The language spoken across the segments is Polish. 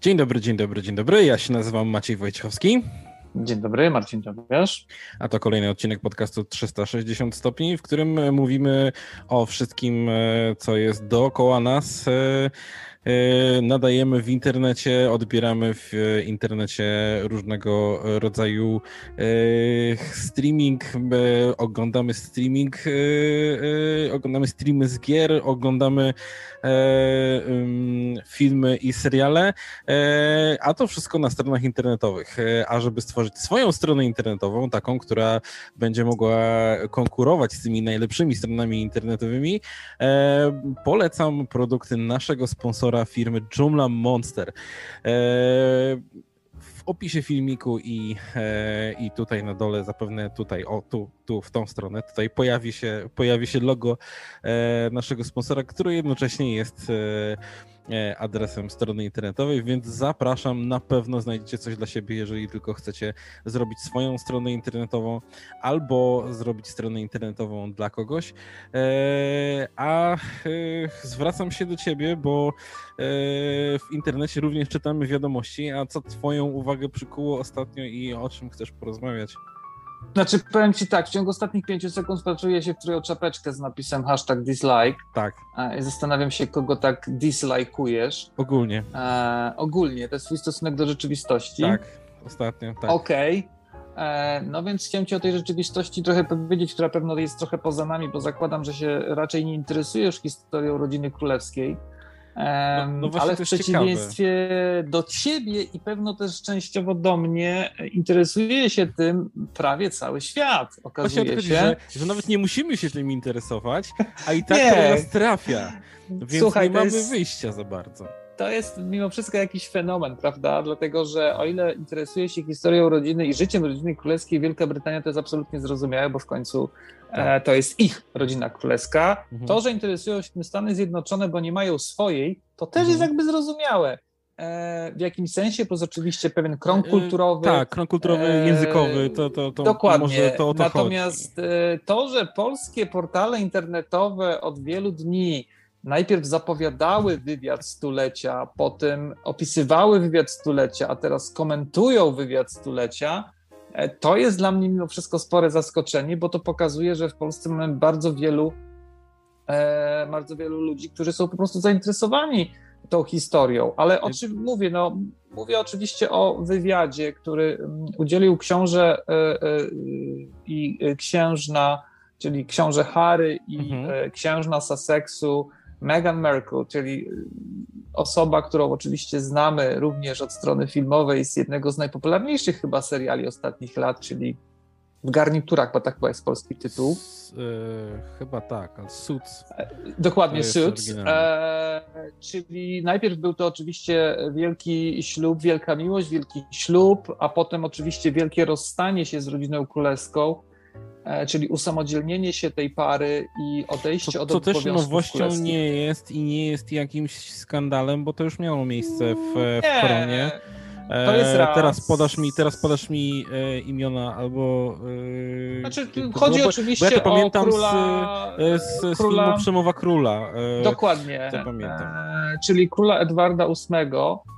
Dzień dobry, dzień dobry, dzień dobry. Ja się nazywam Maciej Wojciechowski. Dzień dobry, Marcin Tobiasz. A to kolejny odcinek podcastu 360 stopni, w którym mówimy o wszystkim, e, co jest dookoła nas E, nadajemy w internecie, odbieramy w internecie różnego rodzaju e, streaming, e, oglądamy streaming, oglądamy streamy z gier, oglądamy filmy i seriale, a to wszystko na stronach internetowych. A żeby stworzyć swoją stronę internetową, taką, która będzie mogła konkurować z tymi najlepszymi stronami internetowymi, polecam produkty naszego sponsora firmy Joomla Monster. E, w opisie filmiku i, e, i tutaj na dole, zapewne tutaj, o tu, tu w tą stronę, tutaj pojawi się, pojawi się logo e, naszego sponsora, który jednocześnie jest adresem strony internetowej, więc zapraszam, na pewno znajdziecie coś dla siebie, jeżeli tylko chcecie zrobić swoją stronę internetową albo zrobić stronę internetową dla kogoś. E, a e, zwracam się do ciebie, bo w internecie również czytamy wiadomości, a co twoją uwagę przykuło ostatnio i o czym chcesz porozmawiać? Znaczy, powiem ci tak, w ciągu ostatnich pięciu sekund wpatruję się w twoją czapeczkę z napisem hashtag dislike. Tak. I zastanawiam się, kogo tak dislikeujesz. Ogólnie. E, ogólnie, to jest twój stosunek do rzeczywistości. Tak, ostatnio, tak. Okej. Okay. E, no więc chciałem ci o tej rzeczywistości trochę powiedzieć, która pewno jest trochę poza nami, bo zakładam, że się raczej nie interesujesz historią rodziny królewskiej. No, no ale w przeciwieństwie ciekawe. do ciebie i pewno też częściowo do mnie interesuje się tym prawie cały świat. Okazuje się, że, że, nawet nie musimy się tym interesować, a i tak to nas trafia. Więc Słuchaj, nie mamy jest... wyjścia za bardzo to jest mimo wszystko jakiś fenomen, prawda? Dlatego, że o ile interesuje się historią rodziny i życiem rodziny królewskiej, Wielka Brytania to jest absolutnie zrozumiałe, bo w końcu e, tak. to jest ich rodzina królewska. Mhm. To, że interesują się tym Stany Zjednoczone, bo nie mają swojej, to też mhm. jest jakby zrozumiałe. E, w jakimś sensie, plus oczywiście pewien krąg e, kulturowy. Tak, krąg kulturowy, językowy, to, to, to Dokładnie. może to o to Natomiast chodzi. to, że polskie portale internetowe od wielu dni najpierw zapowiadały wywiad stulecia, potem opisywały wywiad stulecia, a teraz komentują wywiad stulecia, e, to jest dla mnie mimo wszystko spore zaskoczenie, bo to pokazuje, że w Polsce mamy bardzo wielu, e, bardzo wielu ludzi, którzy są po prostu zainteresowani tą historią. Ale o czym mówię? No, mówię oczywiście o wywiadzie, który mm, udzielił książę e, i księżna, czyli książę Harry i mhm. księżna Sussexu Meghan Markle, czyli y, osoba, którą oczywiście znamy również od strony filmowej z jednego z najpopularniejszych chyba seriali ostatnich lat, czyli w garniturach, bo tak chyba jest polski tytuł. S, e, chyba tak, Suits. E, dokładnie, Suits. E, czyli najpierw był to oczywiście wielki ślub, wielka miłość, wielki ślub, a potem oczywiście wielkie rozstanie się z rodziną królewską. E, czyli usamodzielnienie się tej pary i odejście co, od Co też nowością nie jest i nie jest jakimś skandalem, bo to już miało miejsce w, w Koronie. To jest e, raz. Teraz podasz mi, teraz podasz mi e, imiona albo. Znaczy, chodzi bo, oczywiście bo ja to pamiętam króla, z, z, króla, filmu Przemowa Króla. Dokładnie. To pamiętam. Czyli króla Edwarda VIII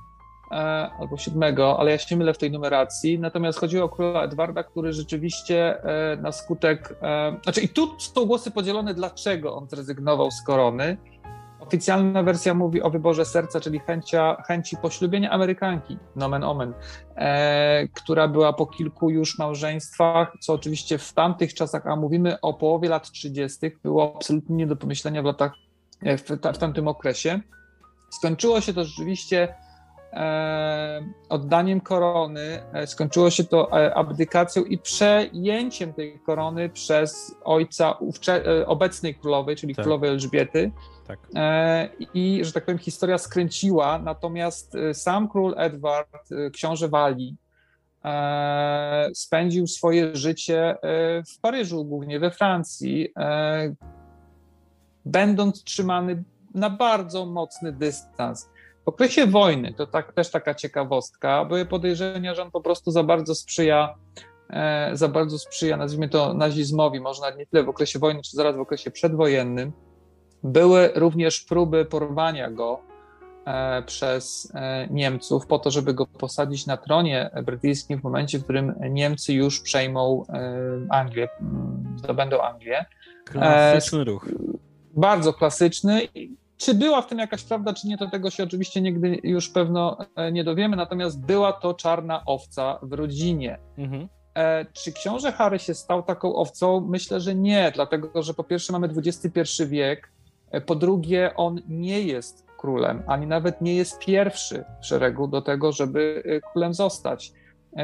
albo siódmego, ale ja się mylę w tej numeracji. Natomiast chodziło o króla Edwarda, który rzeczywiście e, na skutek. E, znaczy, i tu są głosy podzielone, dlaczego on zrezygnował z korony. Oficjalna wersja mówi o wyborze serca, czyli chęcia, chęci poślubienia Amerykanki, nomen omen, e, która była po kilku już małżeństwach, co oczywiście w tamtych czasach, a mówimy o połowie lat 30., było absolutnie nie do pomyślenia w latach, w, w tamtym okresie. Skończyło się to rzeczywiście E, oddaniem korony. E, skończyło się to e, abdykacją i przejęciem tej korony przez ojca obecnej królowej, czyli tak. królowej Elżbiety. Tak. I, że tak powiem, historia skręciła, natomiast sam król Edward, książę Walii, spędził swoje życie w Paryżu, głównie we Francji, będąc trzymany na bardzo mocny dystans. W okresie wojny, to tak, też taka ciekawostka, były podejrzenia, że on po prostu za bardzo sprzyja, e, za bardzo sprzyja, nazwijmy to nazizmowi, może nie tyle w okresie wojny, czy zaraz w okresie przedwojennym. Były również próby porwania go e, przez e, Niemców po to, żeby go posadzić na tronie brytyjskim w momencie, w którym Niemcy już przejmą Anglię, zdobędą Anglię. Klasyczny ruch. Bardzo klasyczny. Czy była w tym jakaś prawda, czy nie, to tego się oczywiście nigdy już pewno nie dowiemy, natomiast była to czarna owca w rodzinie. Mhm. E, czy książę Harry się stał taką owcą? Myślę, że nie, dlatego że po pierwsze mamy XXI wiek, e, po drugie on nie jest królem, ani nawet nie jest pierwszy w szeregu do tego, żeby e, królem zostać.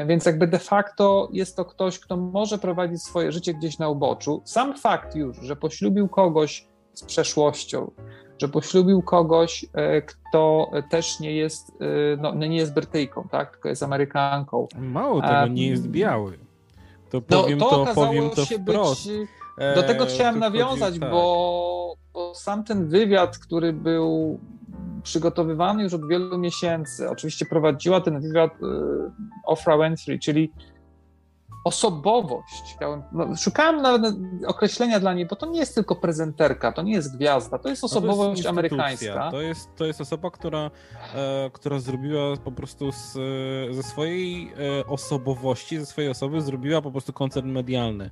Więc jakby de facto jest to ktoś, kto może prowadzić swoje życie gdzieś na uboczu. Sam fakt już, że poślubił kogoś z przeszłością, że poślubił kogoś, kto też nie jest, no, nie jest Brytyjką, tak, tylko jest Amerykanką. Mało tego, nie jest biały. To powiem no, to, to powiem to wprost. Być, do tego e, chciałem nawiązać, tak. bo, bo sam ten wywiad, który był przygotowywany już od wielu miesięcy, oczywiście prowadziła ten wywiad Ofra Winfrey, czyli osobowość. No, szukałem nawet określenia dla niej, bo to nie jest tylko prezenterka, to nie jest gwiazda, to jest osobowość no to jest amerykańska. To jest, to jest osoba, która, e, która zrobiła po prostu z, ze swojej e, osobowości, ze swojej osoby zrobiła po prostu koncert medialny.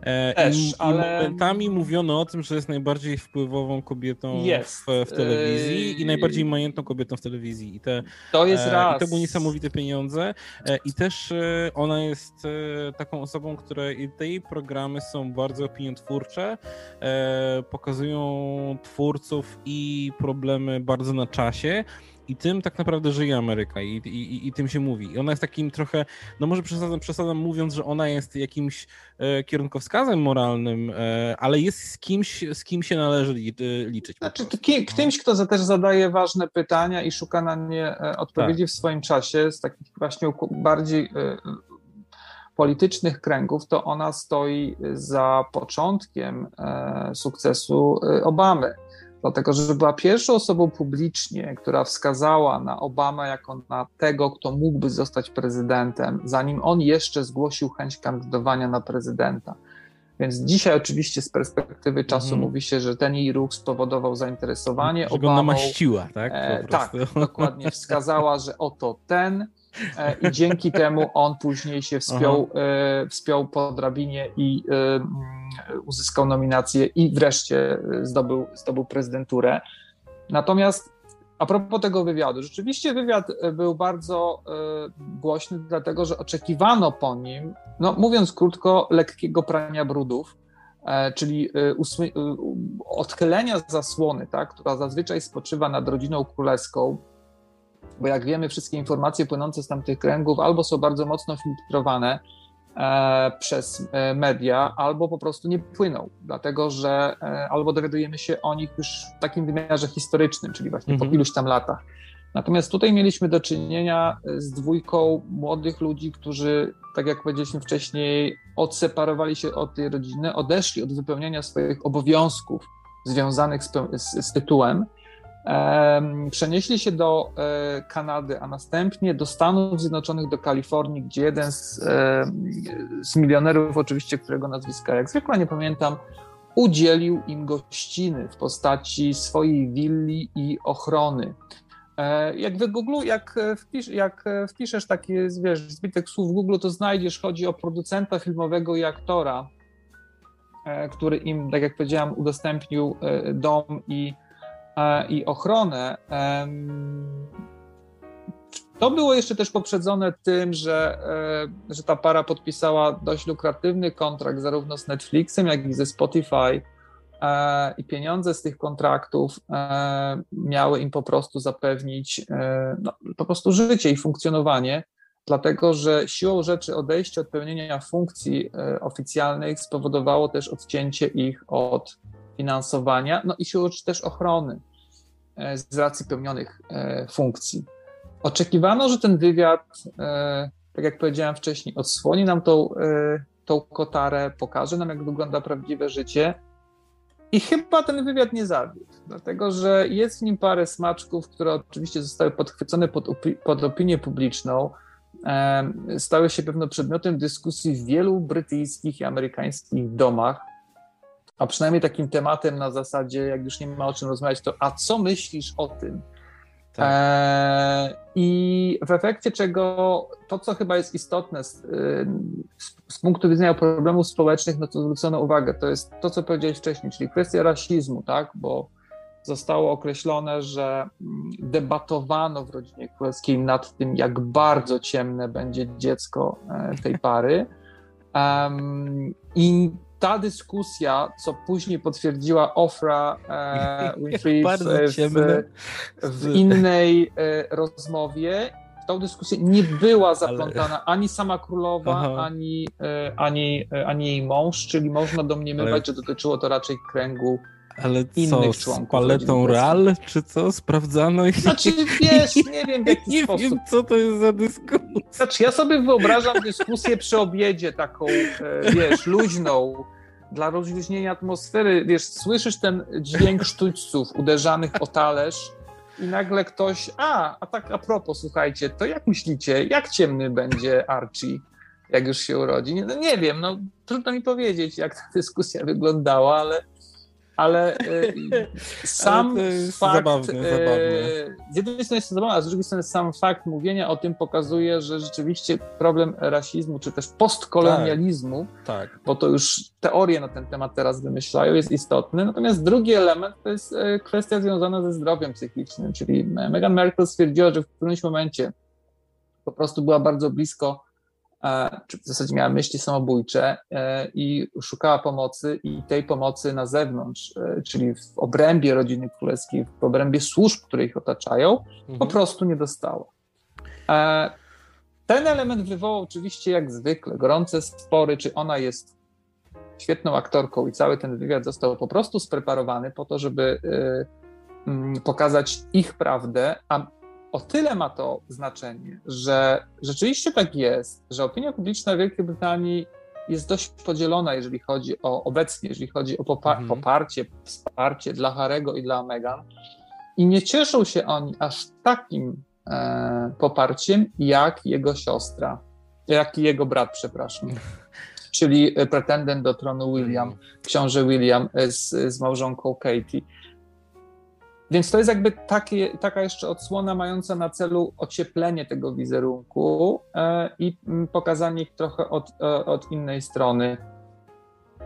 E, Też, i, ale... I momentami mówiono o tym, że jest najbardziej wpływową kobietą w, w, telewizji i najbardziej majętną kobietą w telewizji. I te, to jest raz. I to były niesamowite pieniądze. E, I też e, ona jest e, taką osobą, które i te jej programy są bardzo opiniotwórcze, e, pokazują twórców i problemy bardzo na czasie. I tym tak naprawdę żyje Ameryka i, i, i tym się mówi. I ona jest takim trochę, no może przesadzam, przesadzam mówiąc, że ona jest jakimś e, kierunkowskazem moralnym, e, ale jest z kimś, z kim się należy li, e, liczyć. Znaczy, kim, kimś, kto też zadaje ważne pytania i szuka na nie e, odpowiedzi tak. w swoim czasie, z takich właśnie bardziej politycznych kręgów, to ona stoi za początkiem e, sukcesu e, Obamy. Dlatego, że była pierwszą osobą publicznie, która wskazała na Obamę jako na tego, kto mógłby zostać prezydentem, zanim on jeszcze zgłosił chęć kandydowania na prezydenta. Więc dzisiaj oczywiście z perspektywy czasu mm. mówi się, że ten jej ruch spowodował zainteresowanie że Obamą. Go namaściła, tak? E, tak, dokładnie. Wskazała, że oto ten i dzięki temu on później się wspiął, e, wspiął po drabinie i e, mm, uzyskał nominację i wreszcie zdobył, zdobył prezydenturę. Natomiast a propos tego wywiadu, rzeczywiście wywiad był bardzo głośny, dlatego że oczekiwano po nim, no mówiąc krótko, lekkiego prania brudów, czyli odchylenia zasłony, tak, która zazwyczaj spoczywa nad rodziną królewską, bo jak wiemy, wszystkie informacje płynące z tamtych kręgów albo są bardzo mocno filtrowane e, przez e, media, albo po prostu nie płyną, dlatego że e, albo dowiadujemy się o nich już w takim wymiarze historycznym, czyli właśnie mhm. po iluś tam latach. Natomiast tutaj mieliśmy do czynienia z dwójką młodych ludzi, którzy, tak jak powiedzieliśmy wcześniej, odseparowali się od tej rodziny, odeszli od wypełniania swoich obowiązków związanych z, z, z tytułem Przenieśli się do e, Kanady, a następnie do Stanów Zjednoczonych, do Kalifornii, gdzie jeden z, z milionerów, oczywiście, którego nazwiska jak zwykle nie pamiętam, udzielił im gościny w postaci swojej willi i ochrony. E, jak w Google, jak, wpisz, jak wpiszesz taki wiesz, zbitek słów w Google, to znajdziesz, chodzi o producenta filmowego i aktora, e, który im, tak jak powiedziałem, udostępnił dom i E, i ochronę. To było jeszcze też poprzedzone tym, że, e, że ta para podpisała dość lukratywny kontrakt zarówno z Netflixem, jak i ze Spotify. E, I pieniądze z tych kontraktów miały im po prostu zapewnić no, po prostu życie i funkcjonowanie, dlatego że siłą rzeczy odejście od pełnienia funkcji oficjalnych spowodowało też odcięcie ich od finansowania, no i siłą rzeczy też ochrony e, z racji pełnionych e, funkcji. Oczekiwano, że ten wywiad, e, tak jak powiedziałem wcześniej, odsłoni nam tą, tą kotarę, pokaże nam, jak wygląda prawdziwe życie. I chyba ten wywiad nie zawiódł, dlatego że jest w nim parę smaczków, które oczywiście zostały podchwycone pod, pod opinię publiczną, stały się pewno przedmiotem dyskusji w wielu brytyjskich i amerykańskich domach a przynajmniej takim tematem na zasadzie, jak już nie ma o czym rozmawiać, to a co myślisz o tym? Tak. E, I w efekcie czego to, co chyba jest istotne z, z, z, punktu widzenia problemów społecznych, no to zwrócono uwagę, to jest to, co powiedziałeś wcześniej, czyli kwestia rasizmu, tak, bo zostało określone, że mm, debatowano w rodzinie królewskiej nad tym, jak bardzo ciemne będzie dziecko e, tej pary. Um, I ta dyskusja, co później potwierdziła Ofra e, Winfrey w, w, w, innej e, rozmowie, w tą dyskusję nie była zaplątana Ale... ani sama królowa, ani, e, ani, e, ani jej mąż, czyli można domniemywać, Ale... że dotyczyło to raczej kręgu ale co, z paletą RAL, czy co? Sprawdzano? I... Znaczy, wiesz, nie wiem w jaki nie sposób. Nie wiem, co to jest za dyskusja. Znaczy, ja sobie wyobrażam dyskusję przy obiedzie taką, e, wiesz, luźną, dla rozluźnienia atmosfery. Wiesz, słyszysz ten dźwięk sztućców uderzanych o talerz i nagle ktoś, a, a tak a propos, słuchajcie, to jak myślicie, jak ciemny będzie Archie? jak już się urodzi. Nie, no nie wiem, no trudno mi powiedzieć, jak ta dyskusja wyglądała, ale ale y, sam ale fakt, zabawne, y, zabawne. z jednej strony jest to zabawne, a z drugiej strony sam fakt mówienia o tym pokazuje, że rzeczywiście problem rasizmu, czy też postkolonializmu, tak, tak. bo to już teorie na ten temat teraz wymyślają, jest istotny. Natomiast drugi element to jest y, kwestia związana ze zdrowiem psychicznym, czyli Meghan Merkel stwierdziła, że w którymś momencie po prostu była bardzo blisko czy w zasadzie miała myśli samobójcze e, i szukała pomocy i tej pomocy na zewnątrz, e, czyli w obrębie rodziny królewskiej, w obrębie służb, które ich otaczają, mhm. po prostu nie dostała. Ten element wywołał oczywiście jak zwykle gorące spory, czy ona jest świetną aktorką i cały ten wywiad został po prostu spreparowany po to, żeby mm, pokazać ich prawdę, a o tyle ma to znaczenie, że rzeczywiście tak jest, że opinia publiczna Wielkiej Brytanii jest dość podzielona, jeżeli chodzi o obecnie, jeżeli chodzi o popar mhm. poparcie, wsparcie dla Harego i dla Meghan. I nie cieszą się oni aż takim e, poparciem, jak jego siostra, jak jego brat, przepraszam. Czyli pretendent do tronu William, mhm. książę William z, z małżonką Katie. Więc to jest jakby takie, taka jeszcze odsłona mająca na celu ocieplenie tego wizerunku e, i mm, pokazanie ich trochę od, e, od innej strony.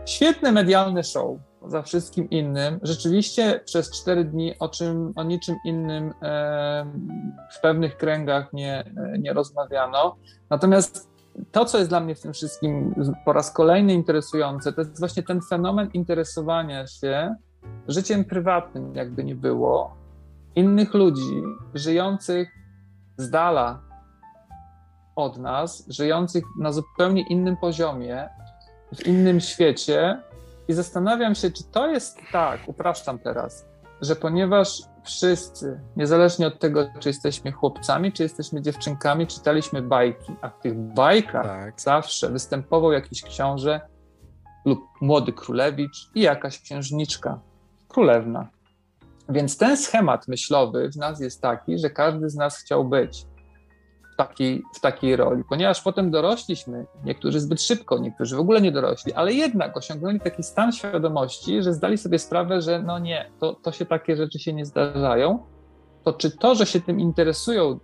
Świetne medialne show, za wszystkim innym. Rzeczywiście przez cztery dni o, czym, o niczym innym e, w pewnych kręgach nie, nie rozmawiano. Natomiast to, co jest dla mnie w tym wszystkim po raz kolejny interesujące, to jest właśnie ten fenomen interesowania się życiem prywatnym, jakby nie było, innych ludzi żyjących z dala od nas, żyjących na zupełnie innym poziomie, w innym świecie. I zastanawiam się, czy to jest tak, upraszczam teraz, że ponieważ wszyscy, niezależnie od tego, czy jesteśmy chłopcami, czy jesteśmy dziewczynkami, czytaliśmy bajki, a w tych bajkach tak. zawsze występował jakiś książę lub młody królewicz i jakaś księżniczka królewna. Więc ten schemat myślowy w nas jest taki, że każdy z nas chciał być w takiej, w takiej roli, ponieważ potem dorośliśmy, niektórzy zbyt szybko, niektórzy w ogóle nie dorośli, ale jednak osiągnęli taki stan świadomości, że zdali sobie sprawę, że no nie, to, to się takie rzeczy się nie zdarzają. To czy to, że się tym interesują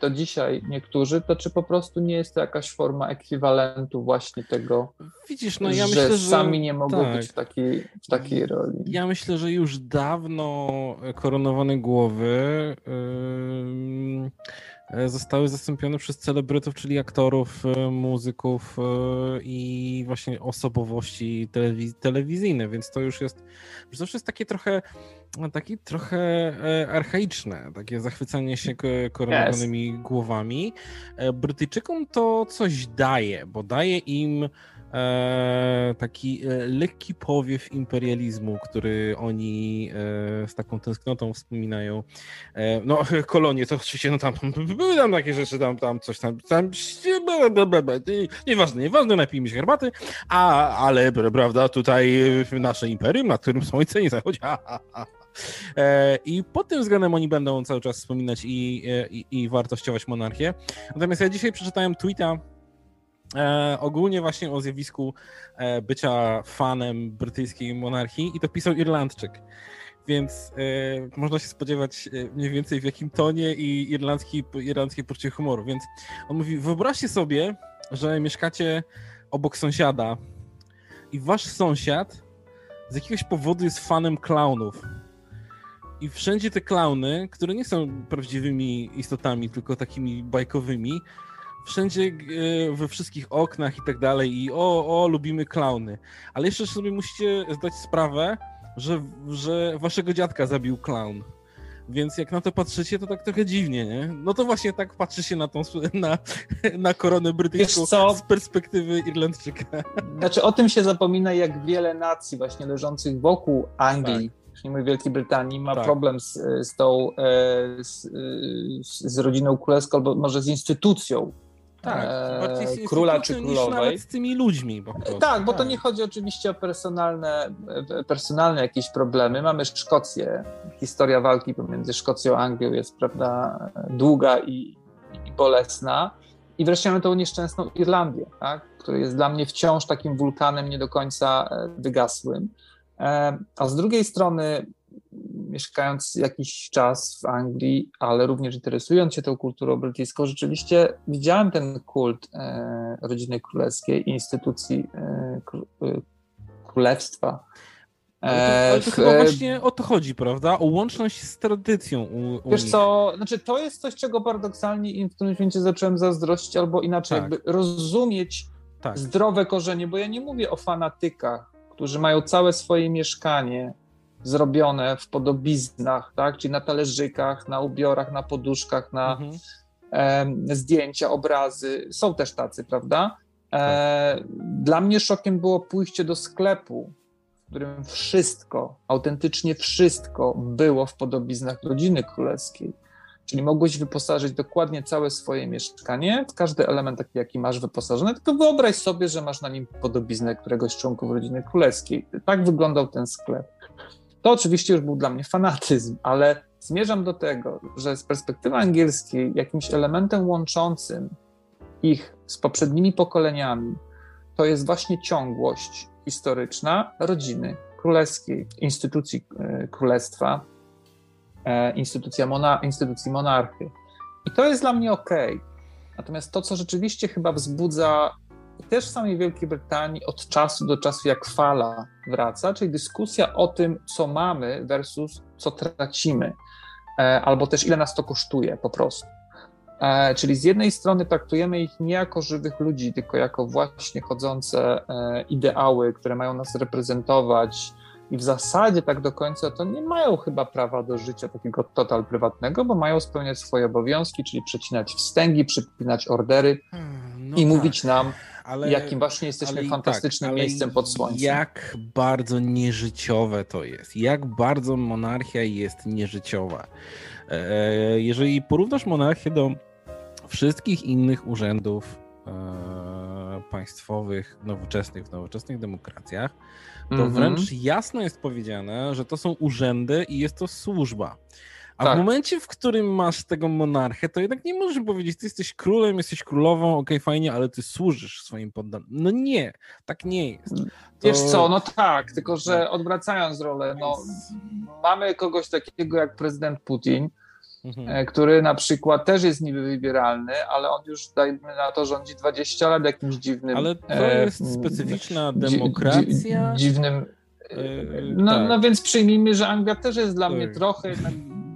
do dzisiaj niektórzy, to czy po prostu nie jest to jakaś forma ekwiwalentu właśnie tego, Widzisz, no ja że myślę, że sami nie mogą tak. być w takiej, w takiej roli. Ja myślę, że już dawno koronowane głowy yy, zostały zastąpione przez celebrytów, czyli aktorów, yy, muzyków yy, i właśnie osobowości telewiz telewizyjne, więc to już jest, to już jest takie trochę taki trochę e, archaiczne, takie zachwycanie się koronowanymi yes. głowami. E, Brytyjczykom to coś daje, bo daje im e, taki lekki powiew imperializmu, który oni z taką tęsknotą wspominają. No, kolonie to oczywiście, no tam były tam takie rzeczy, tam, tam coś tam, tam nieważne, nieważne, napijmy się herbaty, a, ale prawda, tutaj nasze imperium, na którym słońce nie zachodzi, ha, ha, ha. I pod tym względem oni będą cały czas wspominać i, i, i wartościować monarchię. Natomiast ja dzisiaj przeczytałem tweeta E, ogólnie właśnie o zjawisku e, bycia fanem brytyjskiej monarchii i to pisał Irlandczyk. więc e, można się spodziewać e, mniej więcej w jakim tonie i irlandzki, irlandzkie poczucie humoru. Więc on mówi, wyobraźcie sobie, że mieszkacie obok sąsiada i wasz sąsiad z jakiegoś powodu jest fanem klaunów. I wszędzie te klauny, które nie są prawdziwymi istotami, tylko takimi bajkowymi, wszędzie e, we wszystkich oknach i tak dalej i o, o, lubimy klauny. Ale jeszcze sobie musicie zdać sprawę, że, że waszego dziadka zabił klaun. Więc jak na to patrzycie, to tak trochę dziwnie, nie? No to właśnie tak patrzy się na tą na, na koronę brytyjską z perspektywy Irlandczyka. Znaczy o tym się zapomina, jak wiele nacji właśnie leżących wokół Anglii, mówię Wielkiej Brytanii, ma tak. problem z, z tą e, z, z rodziną królewską, albo może z instytucją tak, e, króla czy królowej. nawet z tymi ludźmi. Po prostu. Tak, bo to tak. nie chodzi oczywiście o personalne, personalne jakieś problemy. Mamy Szkocję. Historia walki pomiędzy Szkocją a Anglią jest prawda, długa i, i bolesna. I wreszcie mamy tą nieszczęsną Irlandię, tak, która jest dla mnie wciąż takim wulkanem nie do końca e, wygasłym. E, a z drugiej strony mieszkając jakiś czas w Anglii, ale również interesując się tą kulturą brytyjską, rzeczywiście widziałem ten kult e, rodziny królewskiej, instytucji e, królewstwa. Ale to, ale to chyba właśnie o to chodzi, prawda? O łączność z tradycją u, u Wiesz nich. co, znaczy to jest coś, czego paradoksalnie w którymś momencie zacząłem zazdrościć, albo inaczej, tak. jakby rozumieć tak. zdrowe korzenie, bo ja nie mówię o fanatykach, którzy mają całe swoje mieszkanie zrobione w podobiznach, tak? czyli na talerzykach, na ubiorach, na poduszkach, na mhm. e, zdjęcia, obrazy. Są też tacy, prawda? E, tak. Dla mnie szokiem było pójście do sklepu, w którym wszystko, autentycznie wszystko było w podobiznach rodziny królewskiej. Czyli mogłeś wyposażyć dokładnie całe swoje mieszkanie, w każdy element taki, jaki masz wyposażony, tylko wyobraź sobie, że masz na nim podobiznę któregoś z członków rodziny królewskiej. Tak wyglądał ten sklep. To oczywiście już był dla mnie fanatyzm, ale zmierzam do tego, że z perspektywy angielskiej jakimś elementem łączącym ich z poprzednimi pokoleniami to jest właśnie ciągłość historyczna rodziny królewskiej, instytucji e, królestwa, instytucja mona, instytucji monarchy. I to jest dla mnie ok. Natomiast to, co rzeczywiście chyba wzbudza też w samej Wielkiej Brytanii od czasu do czasu jak fala wraca, czyli dyskusja o tym, co mamy versus co tracimy, e, albo też ile nas to kosztuje po prostu. E, czyli z jednej strony traktujemy ich nie jako żywych ludzi, tylko jako właśnie chodzące e, ideały, które mają nas reprezentować, i w zasadzie tak do końca to nie mają chyba prawa do życia takiego total prywatnego, bo mają spełniać swoje obowiązki, czyli przecinać wstęgi, przypinać ordery hmm, no i tak. mówić nam, ale, jakim właśnie jesteśmy tak, fantastycznym tak, miejscem pod słońcem. Jak bardzo nieżyciowe to jest, jak bardzo monarchia jest nieżyciowa. E, jeżeli porównasz monarchię do wszystkich innych urzędów e, państwowych, nowoczesnych, w nowoczesnych demokracjach, to mm -hmm. wręcz jasno jest powiedziane, że to są urzędy i jest to służba. A tak. w momencie, w którym masz tego monarchę, to jednak nie możesz powiedzieć, ty jesteś królem, jesteś królową, okej, okay, fajnie, ale ty służysz swoim poddanym. No nie, tak nie jest. To... Wiesz co, no tak, tylko że no. odwracając rolę, no, mamy kogoś takiego jak prezydent Putin, mhm. E, który na przykład też jest niby wybieralny, ale on już, dajmy na to, rządzi 20 lat jakimś dziwnym... Ale to e, jest specyficzna demokracja. dziwnym... E, no, tak. no więc przyjmijmy, że Anglia też jest dla tak. mnie trochę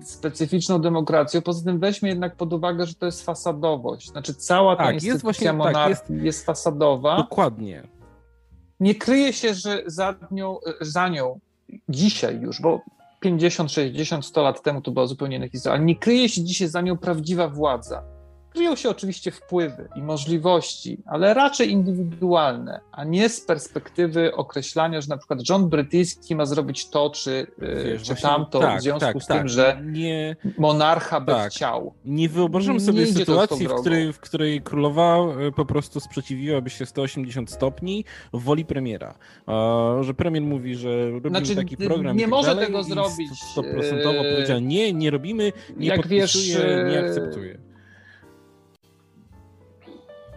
specyficzną demokracją. Poza tym weźmy jednak pod uwagę, że to jest fasadowość. Znaczy cała ta tak, instytucja jest właśnie, monarchii tak, jest, jest, fasadowa. Dokładnie. Nie kryje się, że za nią, za nią dzisiaj już, bo 50, 60, 100 lat temu to była zupełnie inna historia, ale nie kryje się dzisiaj za nią prawdziwa władza. Kryją się oczywiście wpływy i możliwości, ale raczej indywidualne, a nie z perspektywy określania, że na przykład rząd brytyjski ma zrobić to czy, y, Wiesz, czy tamto tak, w związku tak, z tym, tak. że nie, monarcha by tak. chciał. Nie wyobrażam sobie nie sytuacji, w której, w której królowa y, po prostu sprzeciwiłaby się 180 stopni woli premiera. Że premier mówi, że robimy znaczy, taki program. Nie tak może tego zrobić. 100% y, powiedziała nie, nie robimy, nie jak podpisuje, wiesz, nie akceptuje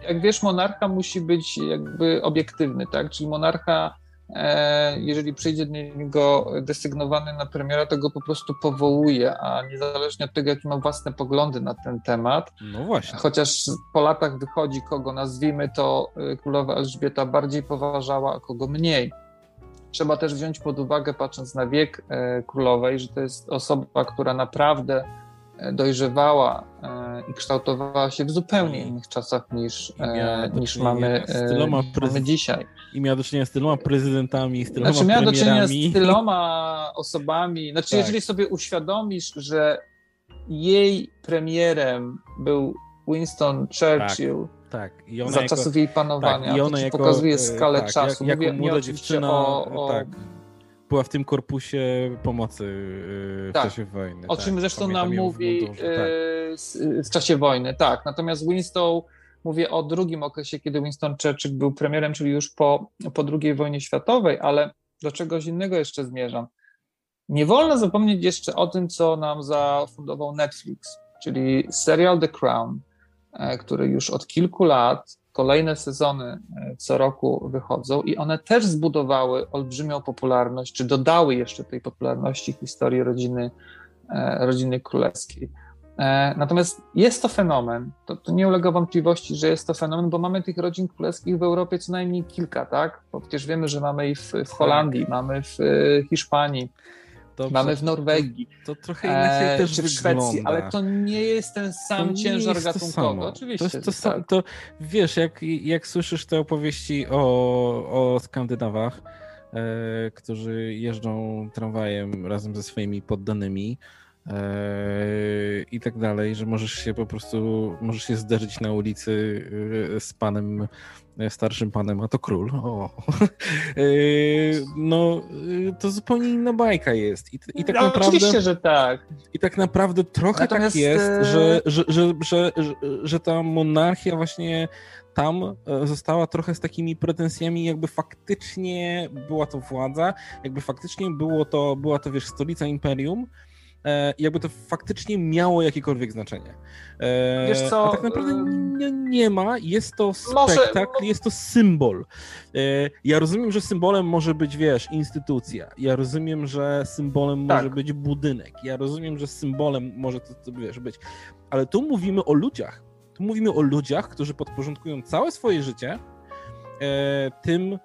jak wiesz, monarcha musi być jakby obiektywny, tak? Czyli monarcha e, jeżeli przyjdzie do niego desygnowany na premiera, to go po prostu powołuje, a niezależnie od tego, jakie ma własne poglądy na ten temat, no właśnie. chociaż po latach wychodzi, kogo nazwijmy to e, królowa Elżbieta bardziej poważała, a kogo mniej. Trzeba też wziąć pod uwagę, patrząc na wiek e, królowej, że to jest osoba, która naprawdę dojrzewała i kształtowała się w zupełnie innych czasach niż, niż mamy, mamy dzisiaj. I miała do czynienia z tyloma prezydentami, z tyloma Znaczy miała do czynienia z tyloma osobami. Znaczy tak. jeżeli sobie uświadomisz, że jej premierem był Winston Churchill, tak. tak. za jako, czasów jej panowania, tak. I ona to jako, pokazuje e, skalę tak, czasu. Jak, jako młoda dziewczyna, o, o... Tak była w tym korpusie pomocy y, w tak. czasie wojny. O czym tak, zresztą nam mówi w, tak. w czasie wojny, tak. Natomiast Winston, mówię o drugim okresie, kiedy Winston Churchill był premierem, czyli już po, po II wojnie światowej, ale do czegoś innego jeszcze zmierzam. Nie wolno zapomnieć jeszcze o tym, co nam zafundował Netflix, czyli serial The Crown, e, który już od kilku lat Kolejne sezony e, co roku wychodzą i one też zbudowały olbrzymią popularność, czy dodały jeszcze tej popularności historii rodziny, e, rodziny królewskiej. E, natomiast jest to fenomen, to, to, nie ulega wątpliwości, że jest to fenomen, bo mamy tych rodzin królewskich w Europie co najmniej kilka, tak? Bo przecież wiemy, że mamy i w, w Holandii, tak. mamy w Hiszpanii, Dobrze. Mamy w Norwegii. To, to trochę inaczej e, też czy w Szwecji, ale to nie jest ten sam to ciężar gatunkowy. Oczywiście. To, to, tak. to, wiesz, jak, jak słyszysz te opowieści o, o Skandynawach, e, którzy jeżdżą tramwajem razem ze swoimi poddanymi, i tak dalej, że możesz się po prostu, możesz się zderzyć na ulicy e, z panem starszym panem, a to król. O. E, no, e, to zupełnie inna bajka jest. I, i tak no, naprawdę. Oczywiście, że tak. I tak naprawdę trochę tak Natomiast... tak jest, e, że, że, że, że, że ta monarchia właśnie tam została trochę z takimi pretensjami, jakby faktycznie była to władza, jakby faktycznie było to, była to, wiesz, stolica imperium, E, jakby to faktycznie miało jakiekolwiek znaczenie. E, Wiesz co? A tak naprawdę nie, nie ma, jest to spektakl, może... jest to symbol. E, ja rozumiem, że symbolem może być, wiesz, instytucja. Ja rozumiem, że symbolem tak. może być budynek. Ja rozumiem, że symbolem może to, to wiesz, być. Ale tu mówimy o ludziach. Tu mówimy o ludziach, którzy podporządkują całe swoje życie tym,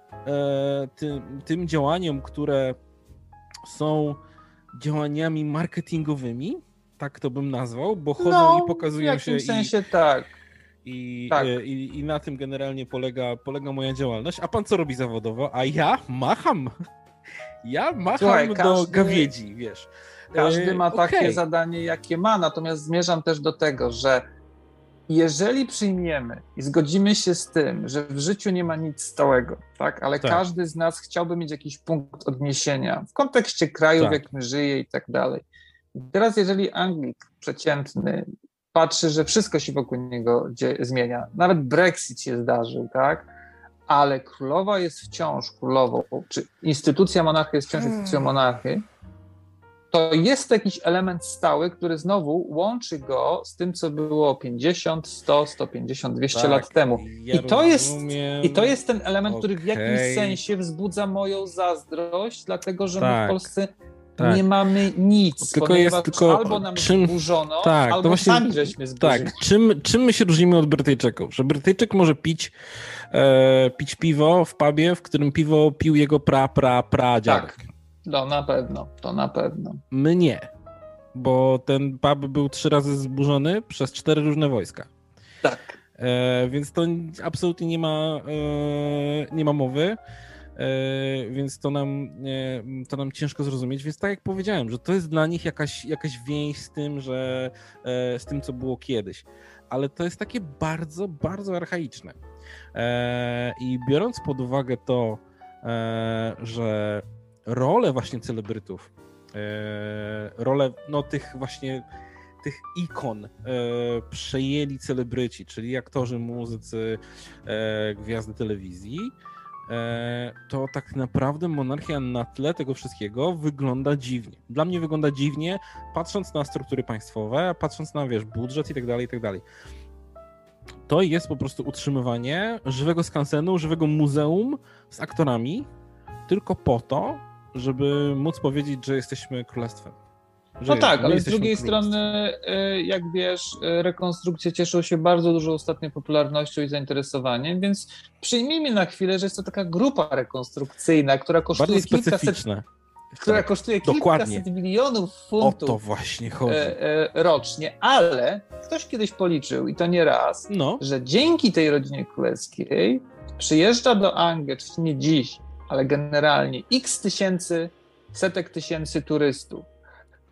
tym, tym działaniom, które są działaniami marketingowymi, tak to bym nazwał, bo chodzą no, i pokazują się. W jakimś sensie i, tak. I, tak. E, I, I, na tym generalnie polega, polega moja działalność. A pan co robi zawodowo? A ja macham. Ja macham Słuchaj, do każdy, gawiedzi, wiesz. Każdy ma takie okay. zadanie, jakie ma, natomiast zmierzam też do tego, że jeżeli przyjmiemy i zgodzimy się z tym, że w życiu nie ma nic stałego, tak, ale tak. każdy z nas chciałby mieć jakiś punkt odniesienia w kontekście kraju, tak. w jakim żyje i tak dalej. teraz, jeżeli Anglik przeciętny patrzy, że wszystko się wokół niego zmienia, nawet Brexit się zdarzył, tak, ale królowa jest wciąż królową, czy instytucja monarchy jest wciąż instytucją hmm. monarchy, to jest jakiś element stały, który znowu łączy go z tym, co było 50, 100, 150, 200 tak, lat temu. Ja I, to jest, I to jest ten element, okay. który w jakimś sensie wzbudza moją zazdrość, dlatego że tak. my w tak, Polsce tak. nie mamy nic, tylko jest tylko albo nam czym, zburzono, tak, albo właśnie, sami żeśmy zburzyli. Tak, czym, czym my się różnimy od Brytyjczyków? Że Brytyjczyk może pić, e, pić piwo w pubie, w którym piwo pił jego pra, pra, pra dziadek. Tak. No na pewno, to na pewno. My nie, bo ten pub był trzy razy zburzony przez cztery różne wojska. Tak. E, więc to absolutnie nie ma, e, nie ma mowy. E, więc to nam, e, to nam ciężko zrozumieć. Więc tak jak powiedziałem, że to jest dla nich jakaś, jakaś więź z tym, że e, z tym, co było kiedyś. Ale to jest takie bardzo, bardzo archaiczne. E, I biorąc pod uwagę to, że rolę właśnie celebrytów, e, rolę no, tych właśnie tych ikon e, przejęli celebryci, czyli aktorzy, muzycy, e, gwiazdy telewizji, to tak naprawdę monarchia na tle tego wszystkiego wygląda dziwnie. Dla mnie wygląda dziwnie, patrząc na struktury państwowe, patrząc na, wiesz, budżet i tak dalej, i tak dalej. To jest po prostu utrzymywanie żywego skansenu, żywego muzeum z aktorami, tylko po to, żeby móc powiedzieć, że jesteśmy królestwem. no tak, ale z drugiej strony, y, jak wiesz, y, rekonstrukcje cieszą się bardzo dużo ostatnio popularnością i zainteresowaniem, więc przyjmijmy na chwilę, że jest to taka grupa rekonstrukcyjna, która kosztuje bardzo kilkaset, która tak, kosztuje dokładnie. kilkaset milionów funtów o to właśnie chodzi. E, e, rocznie, ale ktoś kiedyś policzył, i to nie raz, no. że dzięki tej rodzinie królewskiej przyjeżdża do Anglii, czy nie dziś, ale generalnie x tysięcy, setek tysięcy turystów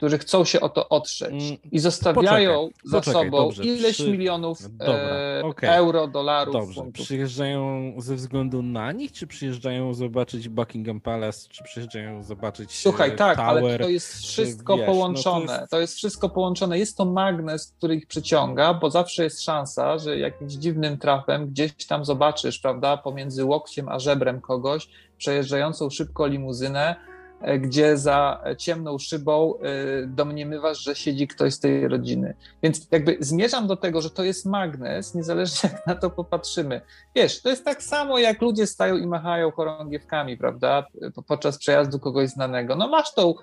którzy chcą się o to otrzeć mm, i zostawiają poczekaj, za poczekaj, sobą dobrze, ileś przy... milionów Dobra, e, okay. euro, dolarów. Dobrze, funtów. przyjeżdżają ze względu na nich, czy przyjeżdżają zobaczyć Buckingham Palace, czy przyjeżdżają zobaczyć Słuchaj, e, tak, Tower, ale to jest wszystko wiesz, połączone. No to, jest... to jest wszystko połączone. Jest to magnes, który ich przyciąga, bo zawsze jest szansa, że jakimś dziwnym trafem gdzieś tam zobaczysz, prawda, pomiędzy łokciem a żebrem kogoś, przejeżdżającą szybko limuzynę, E, gdzie za ciemną szybą e, domniemywasz, że siedzi ktoś z tej rodziny. Więc jakby zmierzam do tego, że to jest magnes, niezależnie jak na to popatrzymy. Wiesz, to jest tak samo, jak ludzie stają i machają chorągiewkami, prawda, podczas przejazdu kogoś znanego. No masz tą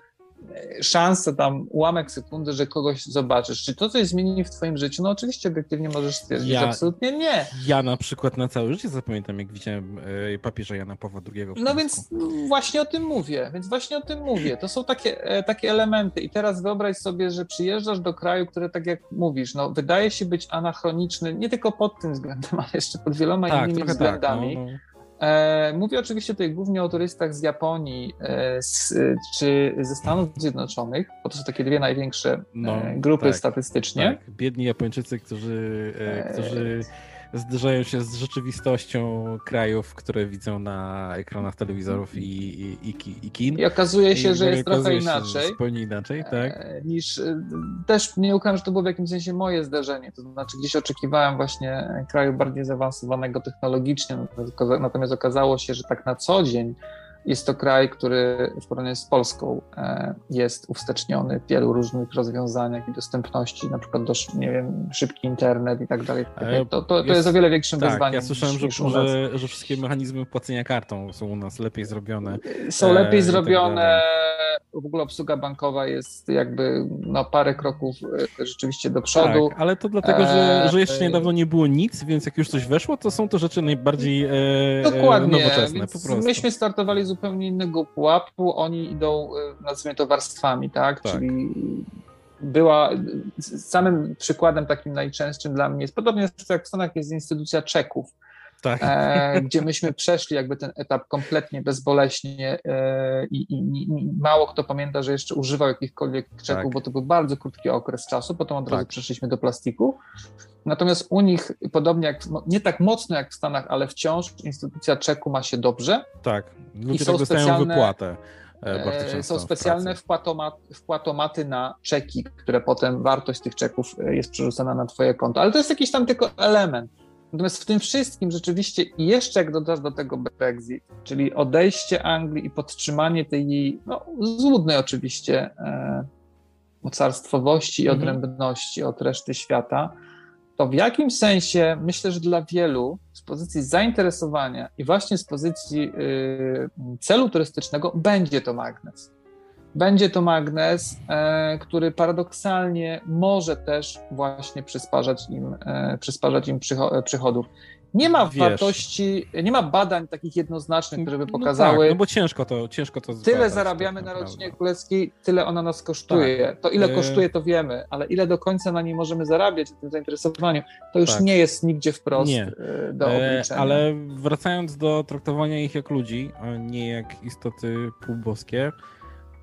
szansę, tam ułamek sekundy, że kogoś zobaczysz. Czy to coś zmieni w twoim życiu? No oczywiście obiektywnie możesz stwierdzić, ja, absolutnie nie. Ja na przykład na całe życie zapamiętam, jak widziałem e, papieża Jana Pawła II. No więc właśnie o tym mówię, więc właśnie o tym mówię. To są takie, e, takie elementy i teraz wyobraź sobie, że przyjeżdżasz do kraju, który tak jak mówisz, no wydaje się być anachroniczny, nie tylko pod tym względem, ale jeszcze pod wieloma tak, innymi względami. Tak, no, no mówię oczywiście tutaj głównie o turystach z Japonii e, z, czy ze Stanów Zjednoczonych, bo to są takie dwie największe e, no, grupy tak, statystycznie. Tak. Biedni Japończycy, którzy, którzy zderzają się z rzeczywistością krajów, które widzą na ekranach telewizorów i, i, i, i kin. I okazuje się, I że jest trochę inaczej. Zupełnie inaczej, tak. E, niż e, też nie ukrywam, że to było w jakimś sensie moje zderzenie. To znaczy, gdzieś oczekiwałem właśnie kraju bardziej zaawansowanego technologicznie, natomiast okazało się, że tak na co dzień jest to kraj, który w porównaniu z Polską e, jest uwsteczniony w wielu różnych rozwiązaniach i dostępności, na przykład do, nie wiem, szybki internet i tak dalej. To, to, to jest, jest o wiele większym tak, wyzwaniem. Ja słyszałem, że, że, że, wszystkie mechanizmy płacenia kartą są u nas lepiej zrobione. Są lepiej e, tak zrobione. Tak w ogóle obsługa bankowa jest jakby no, parę kroków e, rzeczywiście do przodu. Tak, ale to dlatego, że, że jeszcze niedawno nie było nic, więc jak już coś weszło, to są to rzeczy najbardziej e, Dokładnie, nowoczesne. Myśmy startowali z zupełnie innego pułapu, oni idą, y, nazwijmy to, warstwami, tak? tak. Czyli była samym przykładem takim najczęstszym dla mnie jest podobnie jak w Stanach jest instytucja czeków. Tak. E, gdzie myśmy przeszli jakby ten etap kompletnie bezboleśnie e, i, i, i, mało kto pamięta, że jeszcze używał jakichkolwiek czeków, tak. bo to był bardzo krótki okres czasu, potem od razu tak. przeszliśmy do plastiku. Natomiast u nich, podobnie jak, nie tak mocno jak w Stanach, ale wciąż instytucja czeku ma się dobrze. Tak, ludzie tak specjalne, wypłatę. E, są specjalne wpłatomat, wpłatomaty na czeki, które potem wartość tych czeków e, jest przerzucana na twoje konto. Ale to jest jakiś tam tylko element. Natomiast w tym wszystkim rzeczywiście i jeszcze jak dodasz do tego Brexit, czyli odejście Anglii i podtrzymanie tej jej, no złudnej oczywiście, e, mocarstwowości i mhm. odrębności od reszty świata, to w jakimś sensie myślę, że dla wielu z pozycji zainteresowania i właśnie z pozycji y, celu turystycznego będzie to magnes. Będzie to magnes, e, który paradoksalnie może też właśnie przysparzać im, e, przysparzać im przychodów. Nie ma Wiesz. wartości, nie ma badań takich jednoznacznych, które by no pokazały. No, tak, no bo ciężko to, ciężko to Tyle zbadać, zarabiamy tak na rodzinie królewskiej, tyle ona nas kosztuje. Tak. To ile e, kosztuje, to wiemy, ale ile do końca na niej możemy zarabiać w tym zainteresowaniu, to już tak. nie jest nigdzie wprost nie. E, do e, obliczenia. Ale wracając do traktowania ich jak ludzi, a nie jak istoty półboskie,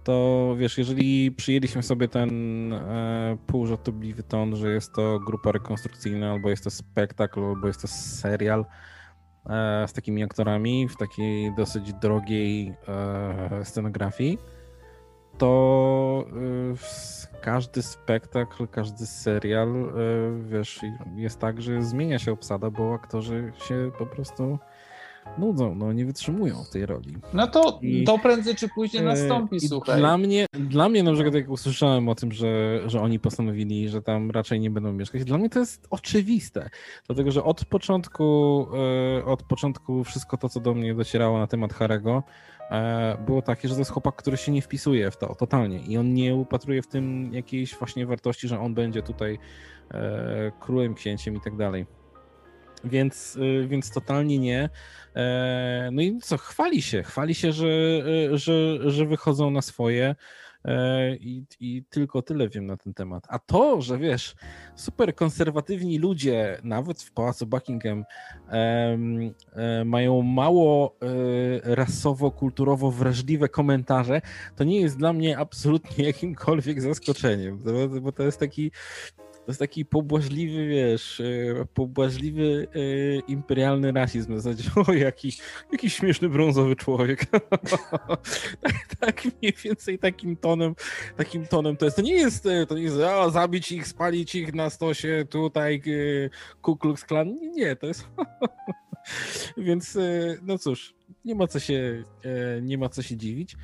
to wiesz, jeżeli przyjęliśmy sobie ten e, półżartobliwy ton, że jest to grupa rekonstrukcyjna, albo jest to spektakl, albo jest to serial e, z takimi aktorami w takiej dosyć drogiej e, scenografii, to e, każdy spektakl, każdy serial, e, wiesz, jest tak, że zmienia się obsada, bo aktorzy się po prostu nudzą, no nie wytrzymują w tej roli. No to, I, to prędzej czy później e, nastąpi, słuchaj. Dla mnie, dla mnie na przykład jak usłyszałem o tym, że, że oni postanowili, że tam raczej nie będą mieszkać, dla mnie to jest oczywiste, dlatego że od początku, e, od początku wszystko to, co do mnie docierało na temat Harego, e, było takie, że to jest chłopak, który się nie wpisuje w to totalnie i on nie upatruje w tym jakiejś właśnie wartości, że on będzie tutaj e, królem, księciem i tak dalej. Więc, e, więc totalnie nie. No i co, chwali się, chwali się, że, że, że wychodzą na swoje. E, I, I, tylko tyle wiem na ten temat. A to, że wiesz, super konserwatywni ludzie, nawet w pałacu Buckingham, e, mają mało e, rasowo, kulturowo wrażliwe komentarze, to nie jest dla mnie absolutnie jakimkolwiek zaskoczeniem, bo, bo to jest taki to jest taki pobłażliwy, wiesz, e, pobłażliwy e, imperialny rasizm. W zasadzie, o, jaki, jaki śmieszny brązowy człowiek. tak, tak mniej więcej takim tonem, takim tonem to jest. To nie jest, e, to nie jest, o, zabić ich, spalić ich na stosie, tutaj Ku Klux Klan. Nie, to jest... Więc, no cóż, nie ma co się, nie ma co się dziwić.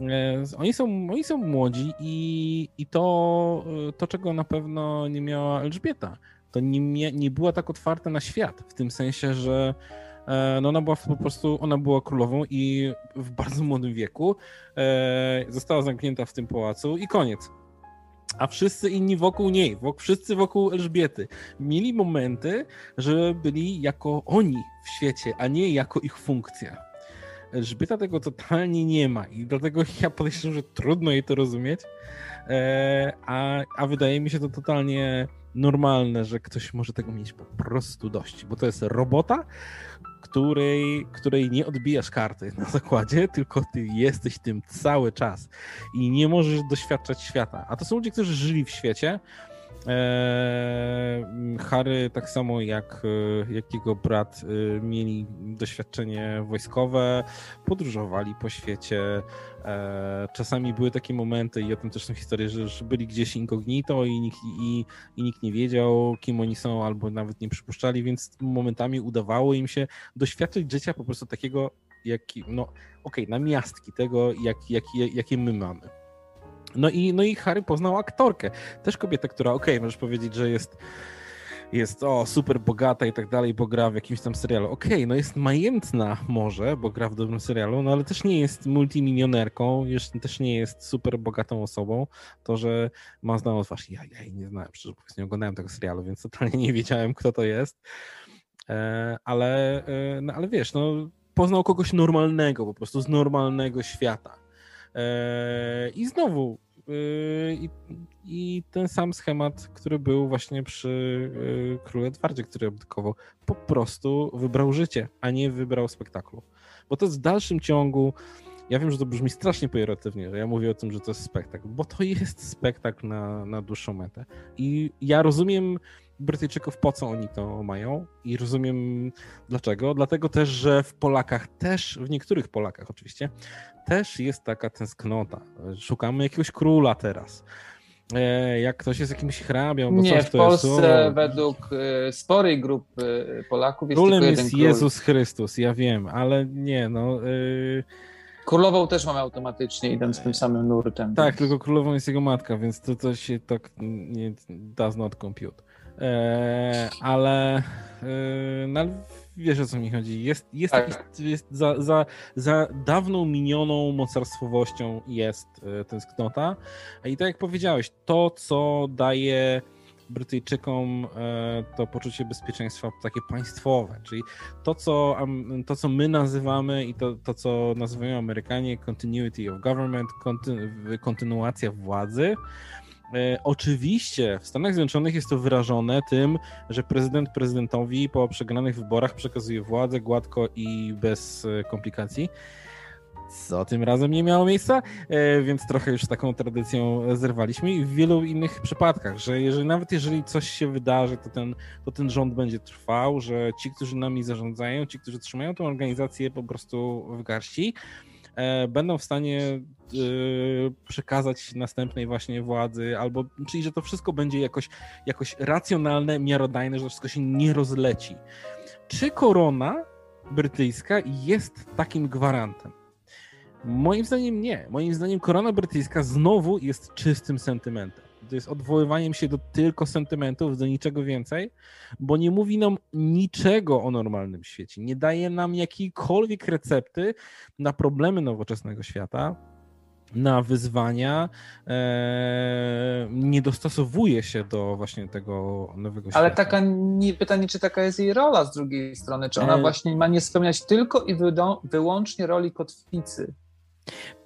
E, oni są, oni są młodzi i, i to, e, to, czego na pewno nie miała Elżbieta, to nie, nie była tak otwarta na świat, w tym sensie, że e, no ona była po prostu, ona była królową i w bardzo młodym wieku została zamknięta w tym pałacu i koniec. A wszyscy inni wokół niej, wszyscy wokół Elżbiety, mieli momenty, że byli jako oni w świecie, a nie jako ich funkcja. Elżbieta tego totalnie nie ma i dlatego ja podejrzewam, że trudno jej to rozumieć, e, a, a wydaje mi się to totalnie normalne, że ktoś może tego mieć po prostu dość, bo to jest robota, której, której nie odbijasz karty na zakładzie, tylko ty jesteś tym cały czas i nie możesz doświadczać świata. A to są ludzie, którzy żyli w świecie, Harry, tak samo jak, e, jak jego brat, e, mieli doświadczenie wojskowe, podróżowali po świecie. Eee, czasami były takie momenty, i o tym też są historie, że, byli gdzieś incognito i nikt, i, i nikt nie wiedział, kim oni są, albo nawet nie przypuszczali, więc momentami udawało im się doświadczyć życia po prostu takiego, jaki, no okej, okay, na miastki tego, jak, jak, jakie my mamy. No i, no i Harry poznał aktorkę. Też kobietę, która, okej, okay, możesz powiedzieć, że jest jest o, super bogata i tak dalej, bo gra w jakimś tam serialu. Okej, okay, no jest majętna może, bo gra w dobrym serialu, no ale też nie jest multimilionerką, też nie jest super bogatą osobą. To, że ma znaną twarz, ja, ja jej nie znałem, przecież nie oglądałem tego serialu, więc totalnie nie wiedziałem, kto to jest. E, ale, e, no, ale wiesz, no poznał kogoś normalnego, po prostu z normalnego świata. E, I znowu e, i, i, ten sam schemat, który był właśnie przy e, królu Edwardzie, który abdykował, po prostu wybrał życie, a nie wybrał spektaklu. Bo to jest w dalszym ciągu, ja wiem, że to brzmi strasznie pejoratywnie, że ja mówię o tym, że to jest spektakl, bo to jest spektakl na, na dłuższą metę. I ja rozumiem Brytyjczyków, po co oni to mają i rozumiem dlaczego. Dlatego też, że w Polakach też, w niektórych Polakach oczywiście, też jest taka tęsknota. Szukamy jakiegoś króla teraz. E, jak ktoś jest jakimś hrabią, bo Nie, w Polsce jest, według y, sporej grupy Polaków jest Królem jest król. Jezus Chrystus, ja wiem, ale nie, no... Y, Królową też mamy automatycznie, idąc tym samym nurtem. Tak, więc... tylko królową jest jego matka, więc to, to się tak nie does not compute. E, ale, e, no, wiesz o co mi chodzi. Jest, jest, tak. jest za, za, za dawną minioną mocarstwowością jest e, tęsknota. I tak jak powiedziałeś, to co daje Brytyjczykom to poczucie bezpieczeństwa takie państwowe, czyli to, co, to, co my nazywamy i to, to co nazywają Amerykanie continuity of government, kontynuacja władzy, oczywiście w Stanach Zjednoczonych jest to wyrażone tym, że prezydent prezydentowi po przegranych wyborach przekazuje władzę gładko i bez e, komplikacji. Co tym razem nie miało miejsca, e, więc trochę już taką tradycją zerwaliśmy i w wielu innych przypadkach, że jeżeli, nawet jeżeli coś się wydarzy, to ten, to ten rząd będzie trwał, że ci, którzy nami zarządzają, ci, którzy trzymają tę organizację po prostu w garści, E, będą w stanie e, przekazać następnej właśnie władzy, albo czyli, że to wszystko będzie jakoś, jakoś racjonalne, miarodajne, że to wszystko się nie rozleci. Czy korona brytyjska jest takim gwarantem? Moim zdaniem nie. Moim zdaniem korona brytyjska znowu jest czystym sentymentem. To jest odwoływaniem się do tylko sentymentów, do niczego więcej, bo nie mówi nam niczego o normalnym świecie, nie daje nam jakiejkolwiek recepty na problemy nowoczesnego świata, na wyzwania, e, nie dostosowuje się do właśnie tego nowego świata. Ale taka nie, pytanie, czy taka jest jej rola z drugiej strony, czy ona e... właśnie ma nie spełniać tylko i wyłącznie roli kotwicy.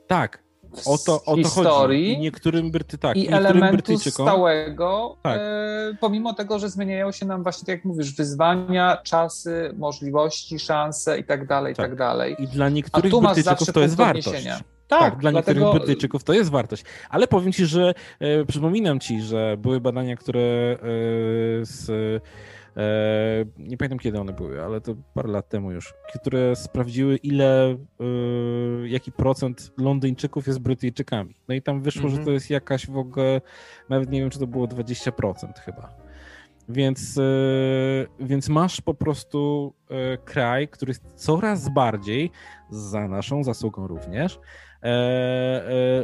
Tak, o to, o to historii chodzi. Niektórym Bryty, tak, i elementu stałego, tak. e, pomimo tego, że zmieniają się nam właśnie, tak jak mówisz, wyzwania, czasy, możliwości, szanse i tak dalej, i tak, tak dalej. I dla niektórych Brytyjczyków to jest wartość. Tak, tak, dla dlatego... niektórych Brytyjczyków to jest wartość. Ale powiem ci, że e, przypominam ci, że były badania, które e, z nie pamiętam kiedy one były, ale to parę lat temu już, które sprawdziły ile, e, jaki procent Londyńczyków jest Brytyjczykami. No i tam wyszło, mm -hmm. że mhm. to jest jakaś w ogóle, nawet nie wiem, czy to było 20% chyba. Więc, e, więc masz po prostu kraj, który jest coraz bardziej, za naszą zasługą również,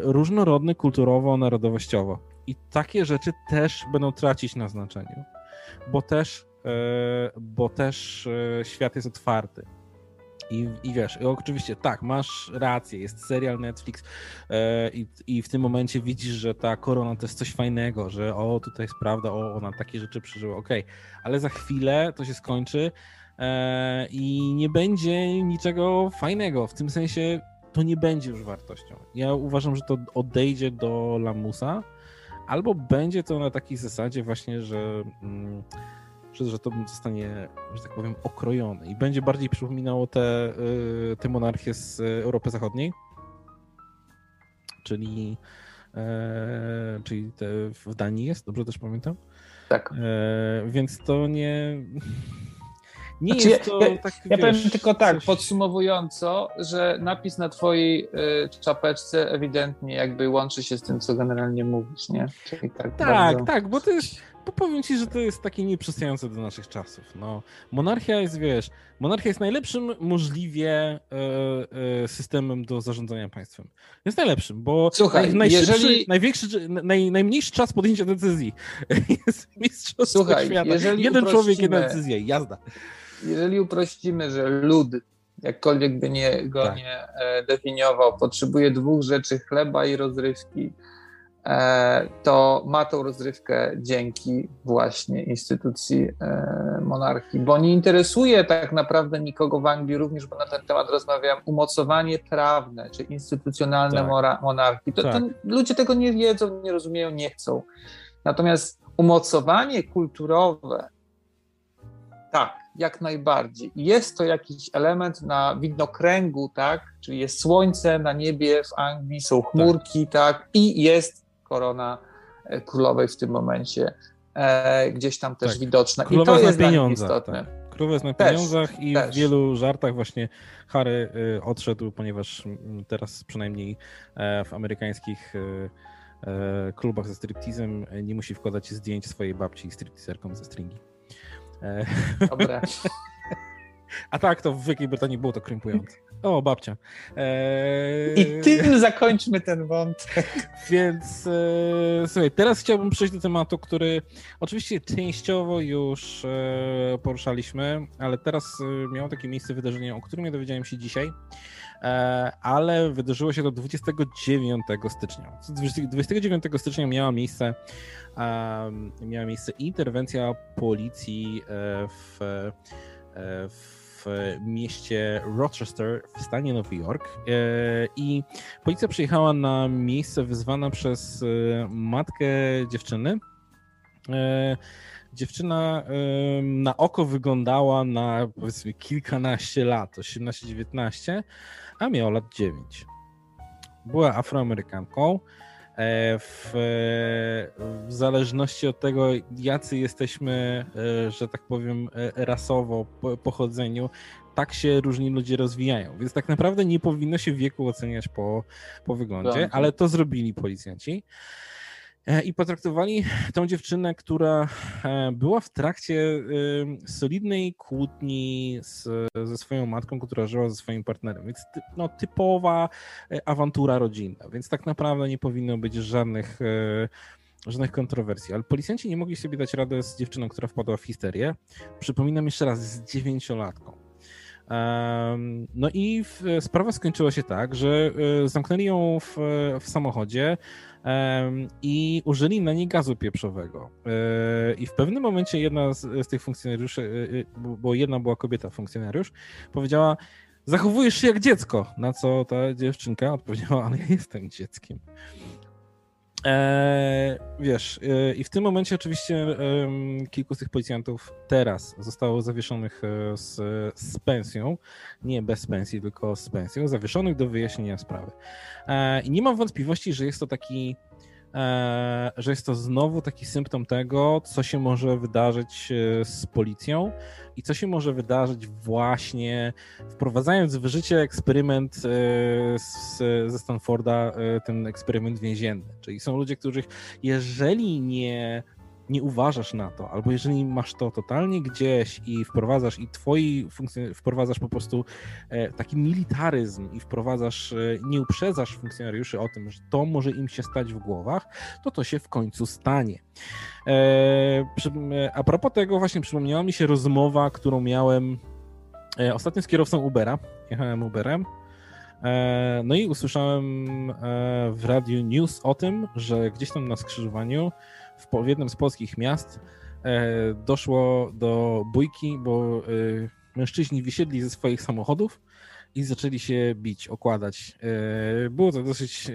różnorodny kulturowo, narodowościowo. I takie rzeczy też będą tracić na znaczeniu, bo też E, bo też e, świat jest otwarty. I, I wiesz, oczywiście tak, masz rację, jest serial Netflix e, i, i w tym momencie widzisz, że ta korona to jest coś fajnego, że o, tutaj jest prawda, o, ona takie rzeczy przeżyła, okej, okay. ale za chwilę to się skończy i nie będzie niczego fajnego, w tym sensie to nie będzie już wartością. Ja uważam, że to odejdzie do lamusa, albo będzie to na takiej zasadzie właśnie, że... Mm, że to zostanie, że tak powiem, okrojone i będzie bardziej przypominało te, y, te monarchie z Europy Zachodniej, czyli, e, czyli te w Danii jest, dobrze też pamiętam? Tak. E, więc to nie... Nie znaczy, jest to ja, tak, ja wiesz, powiem tylko tak, coś... podsumowująco, że napis na twojej y, czapeczce ewidentnie jakby łączy się z tym, co generalnie mówisz, nie? Czyli tak, tak, bardzo... tak, bo to jest powiem ci, że to jest takie nieprzystające do naszych czasów. No, monarchia jest, wiesz, monarchia jest najlepszym możliwie e, e, systemem do zarządzania państwem. Jest najlepszym, bo Słuchaj, jeżeli... największy, naj, najmniejszy czas podjęcia decyzji jest mistrzostwo Słuchaj, świata. Jeżeli Jeden człowiek, jedna decyzja, jazda. Jeżeli uprościmy, że lud, jakkolwiek by nie, go tak. nie e, definiował, potrzebuje dwóch rzeczy, chleba i rozrywki, to ma tą rozrywkę dzięki właśnie instytucji e, monarchii, bo nie interesuje tak naprawdę nikogo w Anglii, również bo na ten temat rozmawiam, umocowanie prawne czy instytucjonalne tak. monarchii. To, tak. to ludzie tego nie wiedzą, nie rozumieją, nie chcą. Natomiast umocowanie kulturowe, tak, jak najbardziej. Jest to jakiś element na widnokręgu, tak? Czyli jest słońce na niebie w Anglii, są chmurki, tak, tak? i jest korona e, królowej w tym momencie e, gdzieś tam też tak. widoczna. Królowa I to jest na pieniądzach. Tak. Królowa jest na też, pieniądzach i też. w wielu żartach właśnie Harry y, odszedł, ponieważ teraz przynajmniej e, w amerykańskich klubach ze striptizem nie musi wkładać zdjęć swojej babci striptizerką ze stringi. Dobre. A tak, to w Wielkiej Brytanii było to krępujące. O, babcia. Eee... I tym zakończmy ten wątek. Więc e, słuchaj, teraz chciałbym przejść do tematu, który oczywiście częściowo już e, poruszaliśmy, ale teraz e, miało takie miejsce wydarzenie, o którym ja dowiedziałem się dzisiaj, ale wydarzyło się to 29 stycznia. 29 stycznia miała miejsce, miała miejsce interwencja policji w, w w mieście Rochester w stanie Nowy Jork e, i policja przyjechała na miejsce wyzwana przez e, matkę dziewczyny. E, dziewczyna na oko wyglądała na powiedzmy kilkanaście lat, 18-19, a miała lat 9. Była afroamerykanką. E, w, w, zależności od tego, jacy jesteśmy, e, że tak powiem, e, rasowo, po pochodzeniu, tak się różni ludzie rozwijają. Więc tak naprawdę nie powinno się wieku oceniać po, po wyglądzie, ale to zrobili policjanci. E, i potraktowali tą dziewczynę, która e, była w trakcie solidnej kłótni z, ze swoją matką, która żyła ze swoim partnerem. Więc no, typowa e, awantura rodzinna. Więc tak naprawdę nie powinno być żadnych żadnych kontrowersji, ale policjanci nie mogli sobie dać rady z dziewczyną, która wpadła w histerię. Przypominam jeszcze raz, z dziewięciolatką. No i sprawa skończyła się tak, że e, zamknęli ją w, w samochodzie i użyli na niej gazu pieprzowego. E, I w pewnym momencie jedna z, z tych funkcjonariuszy, e, bo jedna była kobieta funkcjonariusz, powiedziała, zachowujesz się jak dziecko, na co ta dziewczynka odpowiedziała, ale ja jestem dzieckiem. E, wiesz, e, i w tym momencie oczywiście e, kilku z tych policjantów teraz zostało zawieszonych e, z, z pensją, nie bez pensji, tylko z pensją, zawieszonych do wyjaśnienia sprawy. E, I nie mam wątpliwości, że jest to taki że jest to znowu taki symptom tego, co się może wydarzyć e, z policją i co się może wydarzyć właśnie wprowadzając w życie eksperyment e, z, ze Stanforda, ten eksperyment więzienny. Czyli są ludzie, których jeżeli nie nie uważasz na to, albo jeżeli masz to totalnie gdzieś i wprowadzasz i twoi funkcjon- wprowadzasz po prostu e, taki militaryzm i wprowadzasz, e, nie uprzedzasz funkcjonariuszy o tym, że to może im się stać w głowach, to to się w końcu stanie. E, a propos tego właśnie przypomniała mi się rozmowa, którą miałem ostatnio z kierowcą Ubera. Jechałem Uberem. No i usłyszałem w radiu news o tym, że gdzieś tam na skrzyżowaniu w, jednym z polskich miast e, doszło do bójki, bo e, mężczyźni wysiedli ze swoich samochodów i zaczęli się bić, okładać. E, było to dosyć,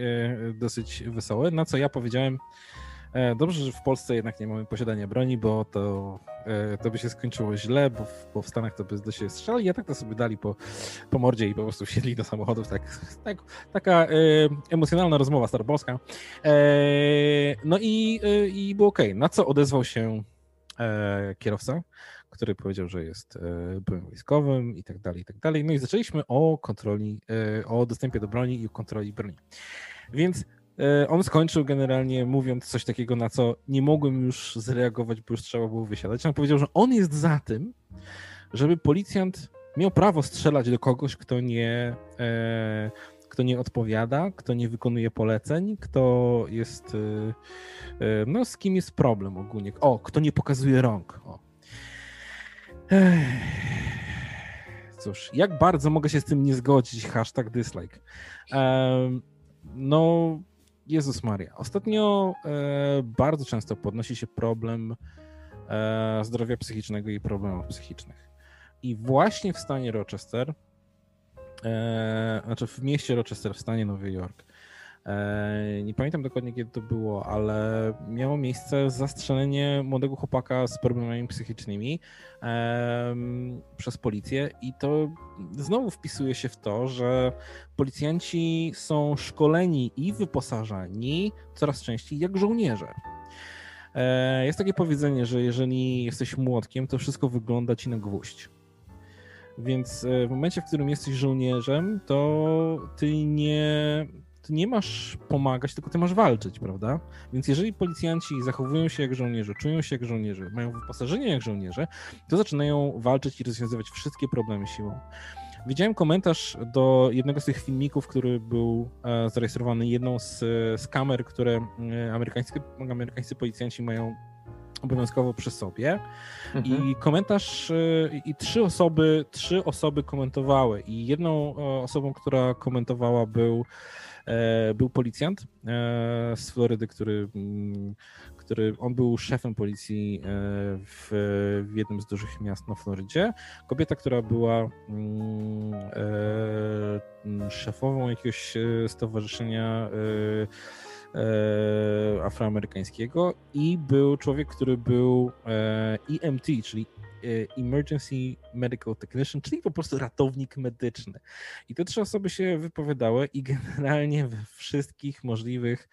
dosyć wesołe, na co ja powiedziałem, dobrze, że w Polsce jednak nie mamy posiadania broni, bo to, to by się skończyło źle, bo w, bo w Stanach to by do siebie strzelali, a tak to sobie dali po, po mordzie i po prostu wsiedli do samochodów. Tak, tak, taka emocjonalna rozmowa staropolska. no i, i było ok. Na co odezwał się kierowca? który powiedział, że jest byłym wojskowym i tak dalej, i tak dalej. No i zaczęliśmy o kontroli, o dostępie do broni i o kontroli broni. Więc E, on skończył generalnie mówiąc coś takiego, na co nie mogłem już zareagować, bo już trzeba było wysiadać. On powiedział, że on jest za tym, żeby policjant miał prawo strzelać do kogoś, kto nie, e, kto nie odpowiada, kto nie wykonuje poleceń, kto jest, e, e no z kim jest problem ogólnie. O, kto nie pokazuje rąk. O. Cóż, jak bardzo mogę się z tym nie zgodzić, hashtag dislike. no, Jezus Maria. Ostatnio e, bardzo często podnosi się problem e, zdrowia psychicznego i problemów psychicznych. I właśnie w stanie Rochester, e, znaczy w mieście Rochester, w stanie Nowy Jork, nie pamiętam dokładnie kiedy to było, ale miało miejsce zastrzelenie młodego chłopaka z problemami psychicznymi przez policję i to znowu wpisuje się w to, że policjanci są szkoleni i wyposażani coraz częściej jak żołnierze. E, jest takie powiedzenie, że jeżeli jesteś młotkiem, to wszystko wygląda ci na gwóźdź. Więc e, w momencie, w którym jesteś żołnierzem, to ty nie, ty nie masz pomagać, tylko ty masz walczyć, prawda? Więc jeżeli policjanci zachowują się jak żołnierze, czują się jak żołnierze, mają wyposażenie jak żołnierze, to zaczynają walczyć i rozwiązywać wszystkie problemy siłą. Widziałem komentarz do jednego z tych filmików, który był e, zarejestrowany jedną z, z kamer, które e, amerykańscy, amerykańscy policjanci mają obowiązkowo przy sobie. Mhm. I komentarz, e, i trzy osoby, trzy osoby komentowały. I jedną osobą, która komentowała był E, był policjant e, z Florydy, który, mm, który on był szefem policji e, w, w jednym z dużych miast na Florydzie. Kobieta, która była mm, szefową jakiegoś stowarzyszenia afroamerykańskiego i był człowiek, który był EMT, czyli E, emergency Medical Technician, czyli po prostu ratownik medyczny. I te trzy osoby się wypowiadały i generalnie we wszystkich możliwych,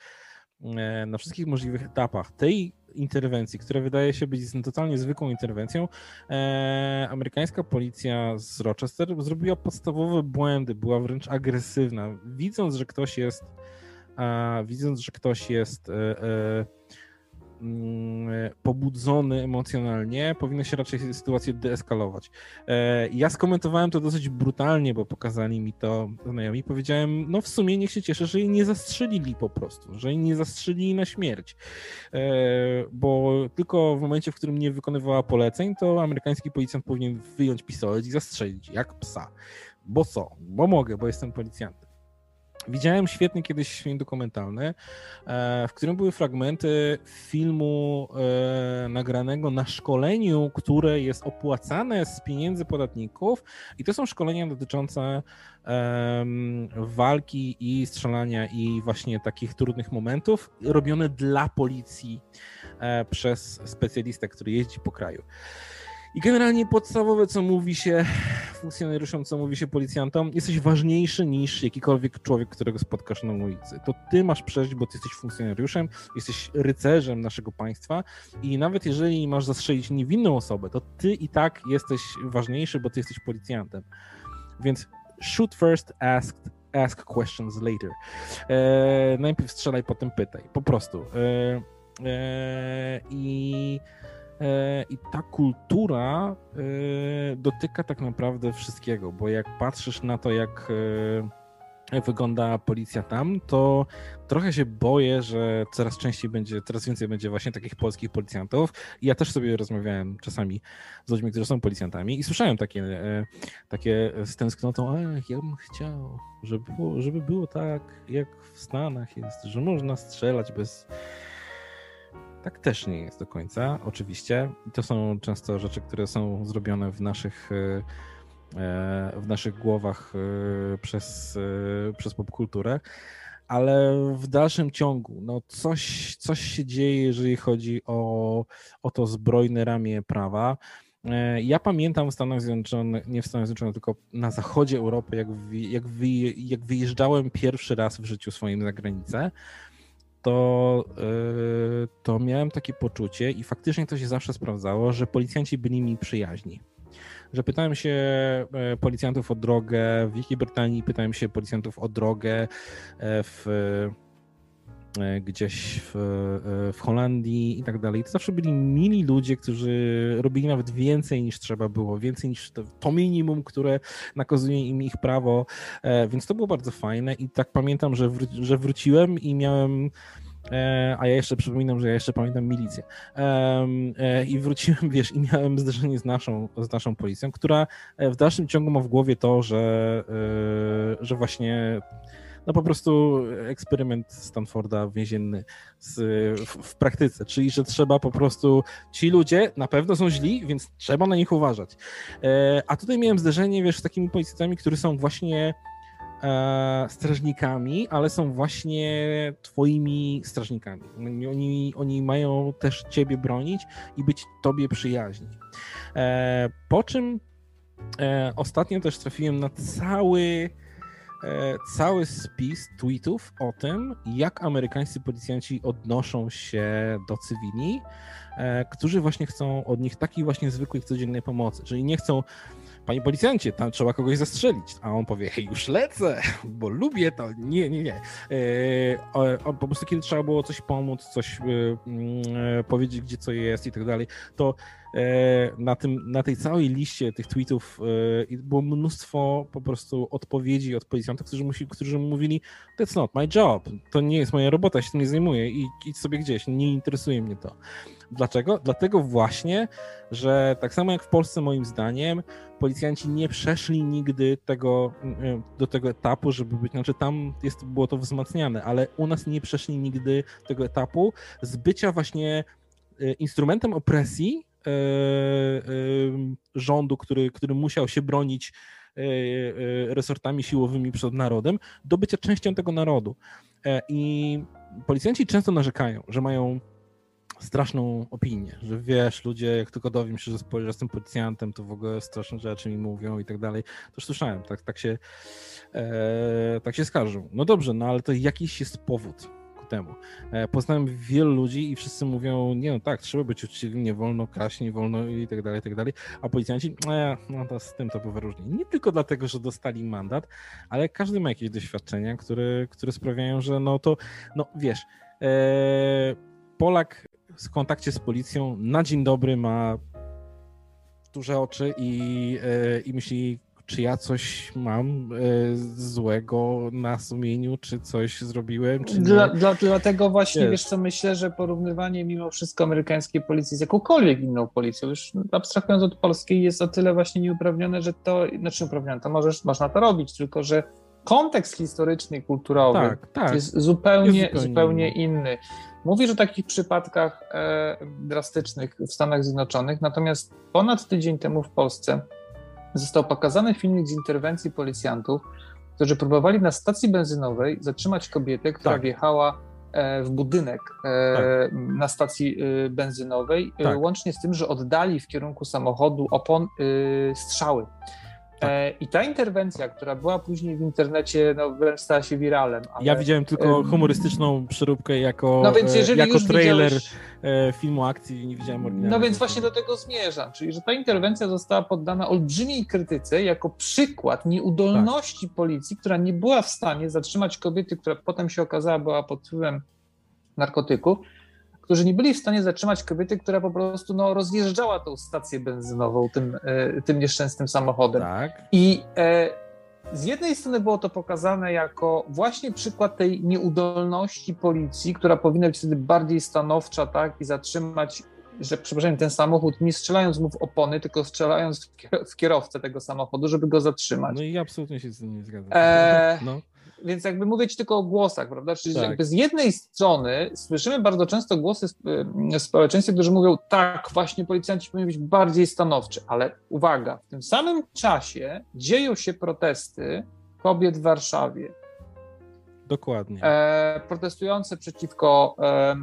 e, na wszystkich możliwych etapach tej interwencji, która wydaje się być totalnie zwykłą interwencją, e, amerykańska policja z Rochester zrobiła podstawowe błędy, była wręcz agresywna. Widząc, że ktoś jest, widząc, że ktoś jest mm, pobudzony emocjonalnie, powinno się raczej sytuację deeskalować. E, ja skomentowałem to dosyć brutalnie, bo pokazali mi to znajomi. Powiedziałem, no w sumie niech się cieszę, że jej nie zastrzelili po prostu, że jej nie zastrzelili na śmierć. E, bo tylko w momencie, w którym nie wykonywała poleceń, to amerykański policjant powinien wyjąć pistolet i zastrzelić, jak psa. Bo co? Bo mogę, bo jestem policjantem. Widziałem świetny kiedyś film dokumentalny, e, w którym były fragmenty filmu e, nagranego na szkoleniu, które jest opłacane z pieniędzy podatników i to są szkolenia dotyczące walki i strzelania i właśnie takich trudnych momentów robione dla policji e, przez specjalistę, który jeździ po kraju. I generalnie podstawowe, co mówi się funkcjonariuszom, co mówi się policjantom, jesteś ważniejszy niż jakikolwiek człowiek, którego spotkasz na ulicy. To ty masz przejść, bo ty jesteś funkcjonariuszem, jesteś rycerzem naszego państwa i nawet jeżeli masz zastrzelić niewinną osobę, to ty i tak jesteś ważniejszy, bo ty jesteś policjantem. Więc shoot first, ask, ask questions later. E, najpierw strzelaj, potem pytaj. Po prostu. E, e, I I ta kultura e, dotyka tak naprawdę wszystkiego, bo jak patrzysz na to, jak e, wygląda policja tam, to trochę się boję, że coraz częściej będzie, coraz więcej będzie właśnie takich polskich policjantów. Ja też sobie rozmawiałem czasami z ludźmi, którzy są policjantami i słyszałem takie, takie z tęsknotą, ach, ja bym chciał, żeby było, żeby było tak, jak w Stanach jest, że można strzelać bez tak też nie jest do końca, oczywiście. To są często rzeczy, które są zrobione w naszych, e, e, w naszych głowach e, przez, przez popkulturę, ale w dalszym ciągu no coś, coś się dzieje, jeżeli chodzi o, o to zbrojne ramię prawa. Ja pamiętam w Stanach Zjednoczonych, nie w Stanach Zjednoczonych, tylko na zachodzie Europy, jak, jak, jak wyjeżdżałem pierwszy raz w życiu swoim za granicę, to, y, to miałem takie poczucie i faktycznie to się zawsze sprawdzało, że policjanci byli mi przyjaźni. Że pytałem się e, policjantów o drogę w Wielkiej Brytanii, pytałem się policjantów o drogę e, w gdzieś w, e, w Holandii i tak dalej. To zawsze byli mili ludzie, którzy robili nawet więcej niż trzeba było, więcej niż to, to minimum, które nakazuje im ich prawo, e, więc to było bardzo fajne i tak pamiętam, że, że wróciłem i miałem a ja jeszcze przypominam, że ja jeszcze pamiętam milicję. I wróciłem, wiesz, i miałem zderzenie z naszą, z naszą policją, która w dalszym ciągu ma w głowie to, że, że właśnie no po prostu eksperyment Stanforda więzienny z, w, w, praktyce, czyli że trzeba po prostu, ci ludzie na pewno są źli, więc trzeba na nich uważać. E, a tutaj miałem zderzenie, wiesz, z takimi policjantami, którzy są właśnie e, strażnikami, ale są właśnie twoimi strażnikami. Oni, oni mają też ciebie bronić i być tobie przyjaźni. E, po czym e, ostatnio też trafiłem na cały cały spis tweetów o tym, jak amerykańscy policjanci odnoszą się do cywili, e, którzy właśnie chcą od nich takiej właśnie zwykłej, codziennej pomocy. Czyli nie chcą, panie policjancie, tam trzeba kogoś zastrzelić, a on powie, hej, już lecę, bo lubię to. Nie, nie, nie. E, po prostu kiedy trzeba było coś pomóc, coś mm, powiedzieć, gdzie co jest i tak dalej, to E, na, tym, na tej całej liście tych tweetów e, było mnóstwo po prostu odpowiedzi od policjantów, którzy, musi, którzy mówili that's not my job, to nie jest moja robota, się tym nie zajmuję i idź sobie gdzieś, nie interesuje mnie to. Dlaczego? Dlatego właśnie, że tak samo jak w Polsce moim zdaniem, policjanci nie przeszli nigdy tego, e, do tego etapu, żeby być, znaczy tam jest, było to wzmacniane, ale u nas nie przeszli nigdy tego etapu z bycia właśnie instrumentem opresji E, e, rządu, który, który musiał się bronić e, resortami siłowymi przed narodem, do bycia częścią tego narodu. I policjanci często narzekają, że mają straszną opinię, że wiesz, ludzie, jak tylko dowiem się, że, że jestem policjantem, to w ogóle straszne rzeczy mi mówią i tak dalej. To już słyszałem, tak, tak, się, e, tak się skarżą. No dobrze, no ale to jakiś jest powód temu. E, poznałem wielu ludzi i wszyscy mówią, nie no tak, trzeba być uczciwym, nie wolno kraść, nie wolno i tak dalej, i tak dalej, a policjanci, e, no to z tym to bywa różnie. Nie tylko dlatego, że dostali mandat, ale każdy ma jakieś doświadczenia, które, które sprawiają, że no to, no wiesz, e, Polak w kontakcie z policją na dzień dobry ma duże oczy i, e, i myśli, czy ja coś mam e, złego na sumieniu, czy coś zrobiłem, czy dla, dla, dlatego właśnie, wiesz co, myślę, że porównywanie mimo wszystko amerykańskiej policji z jakąkolwiek inną policją, już abstrahując od polskiej, jest o tyle właśnie nieuprawnione, że to, znaczy uprawnione, to możesz, można to robić, tylko że kontekst historyczny i kulturowy tak, tak. Jest, zupełnie, jest zupełnie, zupełnie inny. Mówisz o takich przypadkach e, drastycznych w Stanach Zjednoczonych, natomiast ponad tydzień temu w Polsce został pokazany filmik z interwencji policjantów, którzy próbowali na stacji benzynowej zatrzymać kobietę, która tak. wjechała e, w budynek e, tak. na stacji e, benzynowej, tak. łącznie z tym, że oddali w kierunku samochodu opon strzały. Tak. E, I ta interwencja, która była później w internecie, no wręcz stała się wiralem. Ale... Ja widziałem tylko humorystyczną przeróbkę jako, no e, jako trailer widziałeś... E, filmu akcji, nie widziałem oryginalnego. No więc właśnie do tego zmierzam, czyli że ta interwencja została poddana olbrzymiej krytyce jako przykład nieudolności tak. policji, która nie była w stanie zatrzymać kobiety, która potem się okazała była pod wpływem narkotyków, którzy nie byli w stanie zatrzymać kobiety, która po prostu no, rozjeżdżała tą stację benzynową tym, e, tym nieszczęsnym samochodem. Tak. I e, z jednej strony było to pokazane jako właśnie przykład tej nieudolności policji, która powinna być wtedy bardziej stanowcza, tak, i zatrzymać, że przepraszam, ten samochód nie strzelając mu w opony, tylko strzelając w kierowcę tego samochodu, żeby go zatrzymać. No i absolutnie się z tym nie zgadzam. E, no więc jakby mówić tylko o głosach, prawda? Czyli tak. jakby z jednej strony słyszymy bardzo często głosy w społeczeństwie, którzy mówią, tak, właśnie policjanci powinni być bardziej stanowczy, ale uwaga, w tym samym czasie dzieją się protesty kobiet w Warszawie. Dokładnie. E, protestujące przeciwko e,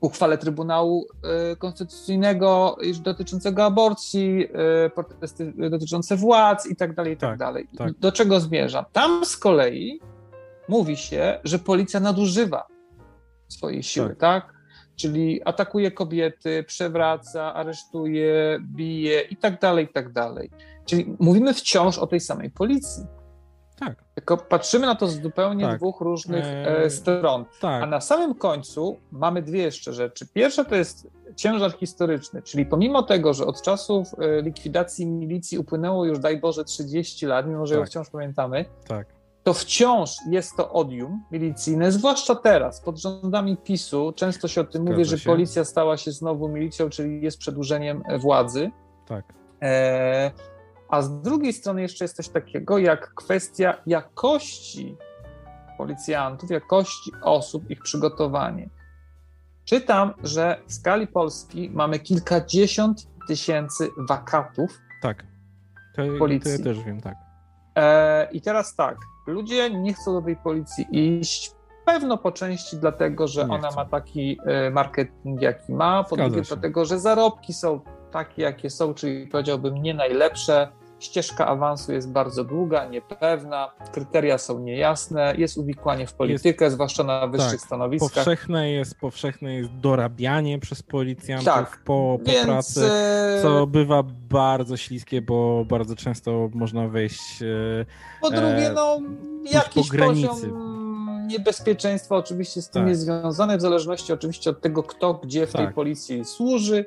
uchwale Trybunału e, Konstytucyjnego dotyczącego aborcji, e, protesty dotyczące władz i tak dalej, i tak, tak dalej. Tak. Do czego zmierzam? Tam z kolei mówi się, że policja nadużywa swojej siły, tak? tak? Czyli atakuje kobiety, przewraca, aresztuje, bije i tak dalej, i tak dalej. Czyli mówimy wciąż o tej samej policji. Tak. Tylko patrzymy na to z zupełnie tak. dwóch różnych eee, stron. Tak. A na samym końcu mamy dwie jeszcze rzeczy. Pierwsza to jest ciężar historyczny, czyli pomimo tego, że od czasów e, likwidacji milicji upłynęło już, daj Boże, 30 lat, mimo że tak. ją wciąż pamiętamy, tak to wciąż jest to odium milicyjne, zwłaszcza teraz, pod rządami PiSu. Często się o tym mówi, że policja stała się znowu milicją, czyli jest przedłużeniem władzy. Tak. E, a z drugiej strony jeszcze jest coś takiego jak kwestia jakości policjantów, jakości osób, ich przygotowanie. Czytam, że w skali Polski mamy kilkadziesiąt tysięcy wakatów. Tak. To, policji. to ja też wiem, tak. E, I teraz tak, ludzie nie chcą do tej policji iść. Pewno po części dlatego, że nie ona ma taki e, marketing, jaki ma, po drugie dlatego, że zarobki są takie, jakie są, czyli powiedziałbym nie najlepsze. Ścieżka awansu jest bardzo długa, niepewna, kryteria są niejasne, jest uwikłanie w politykę, jest, zwłaszcza na wyższych tak, stanowiskach. Powszechne jest, powszechne jest dorabianie przez policjantów tak, po, po więc, pracy, e, co bywa bardzo śliskie, bo bardzo często można wejść. E, po drugie, no, jakiś poziom niebezpieczeństwa oczywiście z tym tak. jest związane, w zależności oczywiście od tego, kto gdzie w tak. tej policji służy.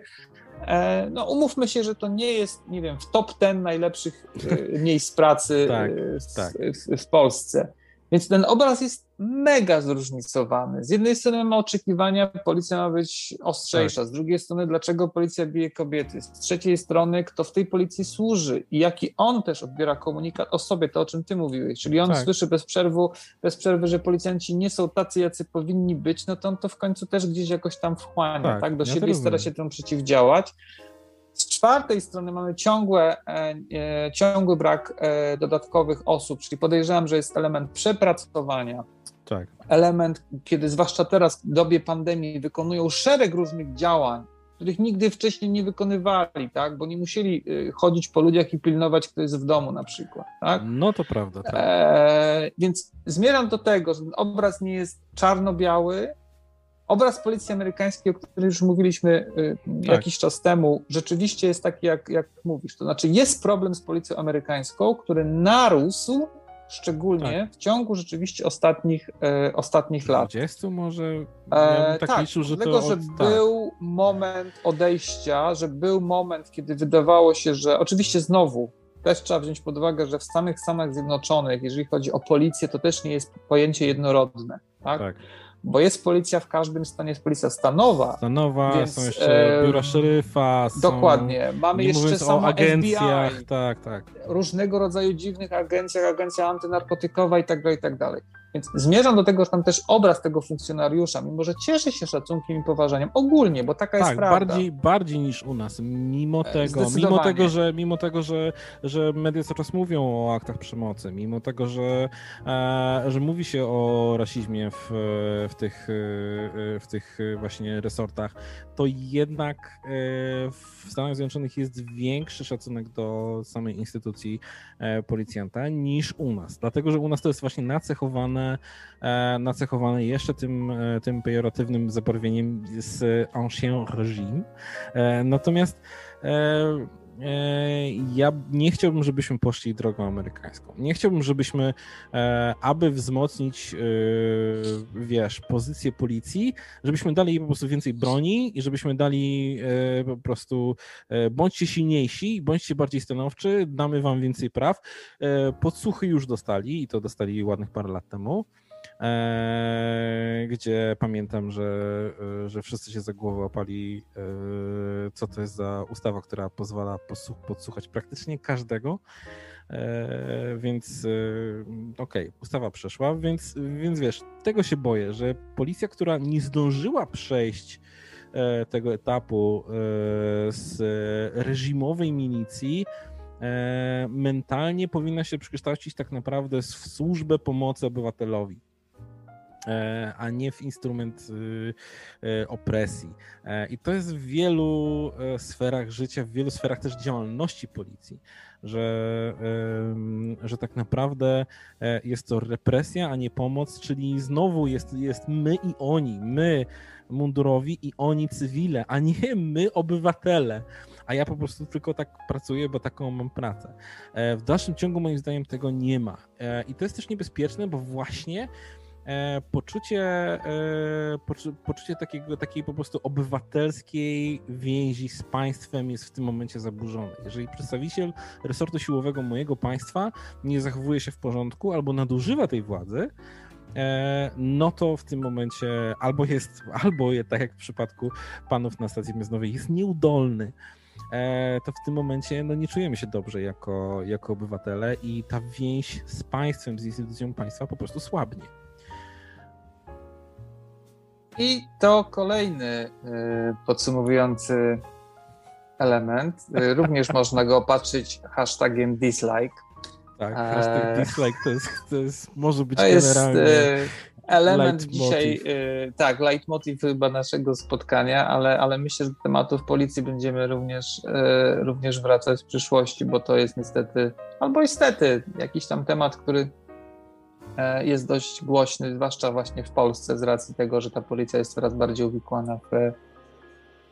E, no, umówmy się, że to nie jest, nie wiem, w top ten najlepszych e, miejsc pracy tak, w, tak. w, w Polsce. Więc ten obraz jest mega zróżnicowany. Z jednej strony mamy oczekiwania, policja ma być ostrzejsza, tak. z drugiej strony, dlaczego policja bije kobiety, z trzeciej strony, kto w tej policji służy i jaki on też odbiera komunikat o sobie, to o czym ty mówiłeś, czyli on tak. słyszy bez, przerwy, bez przerwy, że policjanci nie są tacy, jacy powinni być, no to on to w końcu też gdzieś jakoś tam wchłania, tak, tak? do ja siebie stara się temu przeciwdziałać. Z czwartej strony mamy ciągłe, e, e, ciągły brak e, dodatkowych osób, czyli podejrzewam, że jest element przepracowania, tak. element, kiedy zwłaszcza teraz w dobie pandemii wykonują szereg różnych działań, których nigdy wcześniej nie wykonywali, tak? bo nie musieli chodzić po ludziach i pilnować, kto jest w domu na przykład. Tak? No to prawda. Tak. E, więc zmierzam do tego, że ten obraz nie jest czarno-biały, Obraz policji amerykańskiej, o którym już mówiliśmy y, tak. jakiś czas temu, rzeczywiście jest taki, jak, jak mówisz. To znaczy, jest problem z policją amerykańską, który narósł szczególnie tak. w ciągu rzeczywiście ostatnich, e, ostatnich lat. 20 może? Ja tak, tak liczył, że dlatego, od... że tak. był moment odejścia, że był moment, kiedy wydawało się, że oczywiście znowu też trzeba wziąć pod uwagę, że w samych Stanach Zjednoczonych, jeżeli chodzi o policję, to też nie jest pojęcie jednorodne. Tak? tak bo jest policja w każdym stanie, jest policja stanowa. Stanowa, więc, są jeszcze biura szeryfa. Są, dokładnie. Mamy jeszcze samo agencjach, FBI, tak, tak. Różnego rodzaju dziwnych agencjach, agencja antynarkotykowa i tak dalej, i tak dalej. Więc zmierzam do tego, że tam też obraz tego funkcjonariusza, mimo że cieszy się szacunkiem i poważaniem ogólnie, bo taka tak, jest prawda. Bardziej, bardziej niż u nas, mimo e, tego, mimo tego, że, mimo tego że, że media cały czas mówią o aktach przemocy, mimo tego, że, e, że mówi się o rasizmie w, w, tych, e, w tych właśnie resortach, to jednak e, w Stanach Zjednoczonych jest większy szacunek do samej instytucji policjanta niż u nas, dlatego, że u nas to jest właśnie nacechowane nacechowane, e, nacechowane jeszcze tym, e, tym pejoratywnym zabarwieniem z ancien régime. E, natomiast ja nie chciałbym, żebyśmy poszli drogą amerykańską. Nie chciałbym, żebyśmy, aby wzmocnić, wiesz, pozycję policji, żebyśmy dali po prostu więcej broni i żebyśmy dali po prostu bądźcie silniejsi, bądźcie bardziej stanowczy, damy wam więcej praw. Podsłuchy już dostali i to dostali ładnych parę lat temu. E, gdzie pamiętam, że, e, że wszyscy się za głowę opali, e, co to jest za ustawa, która pozwala podsłuchać praktycznie każdego. Więc okej, okay, ustawa przeszła, więc, więc wiesz, tego się boję, że policja, która nie zdążyła przejść tego etapu z reżimowej milicji, mentalnie powinna się przekształcić tak naprawdę w służbę pomocy obywatelowi. E, a nie w instrument y, e, opresji. E, I to jest w wielu sferach życia, w wielu sferach też działalności policji, że, że tak naprawdę jest to represja, a nie pomoc, czyli znowu jest, jest my i oni, my mundurowi i oni cywile, a nie my obywatele. A ja po prostu tylko tak pracuję, bo taką mam pracę. W dalszym ciągu moim zdaniem tego nie ma. I to jest też niebezpieczne, bo właśnie E, poczucie, e, poczucie takiego, takiej po prostu obywatelskiej więzi z państwem jest w tym momencie zaburzone. Jeżeli przedstawiciel resortu siłowego mojego państwa nie zachowuje się w porządku albo nadużywa tej władzy, e, no to w tym momencie albo jest, albo tak jak w przypadku panów na stacji benzynowej, jest nieudolny, to w tym momencie no, nie czujemy się dobrze jako, jako obywatele i ta więź z państwem, z instytucją państwa po prostu słabnie. I to kolejny y, podsumowujący element. Y, również można go opatrzyć hashtagiem dislike. Tak, e, hashtag dislike to jest, to jest może być to generalnie jest, element dzisiaj, tak, leitmotiv chyba naszego spotkania, ale, ale myślę, że do tematów policji będziemy również, również wracać w przyszłości, bo to jest niestety, albo niestety, jakiś tam temat, który jest dość głośny, zwłaszcza właśnie w Polsce, z racji tego, że ta policja jest coraz bardziej uwikłana w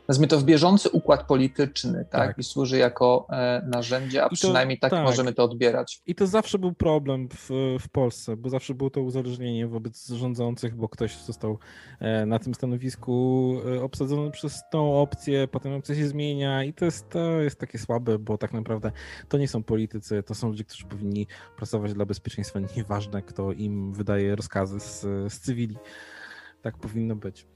nazwijmy to w bieżący układ polityczny, tak? tak. I służy jako e, narzędzie, a to, przynajmniej tak, tak, możemy to odbierać. I to zawsze był problem w, w Polsce, bo zawsze było to uzależnienie wobec rządzących, bo ktoś został e, na tym stanowisku e, obsadzony przez tą opcję, potem opcja się zmienia i to jest, to jest takie słabe, bo tak naprawdę to nie są politycy, to są ludzie, którzy powinni pracować dla bezpieczeństwa, nieważne kto im wydaje rozkazy z, z cywili. Tak powinno być.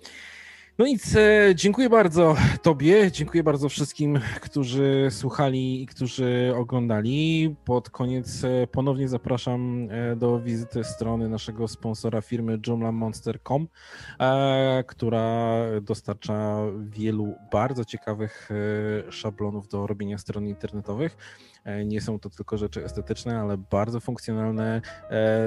No nic, e, dziękuję bardzo Tobie, dziękuję bardzo wszystkim, którzy słuchali i którzy oglądali. Pod koniec e, ponownie zapraszam e, do wizyty strony naszego sponsora firmy joomlamonster.com, która dostarcza wielu bardzo ciekawych szablonów do robienia stron internetowych. Nie są to tylko rzeczy estetyczne, ale bardzo funkcjonalne,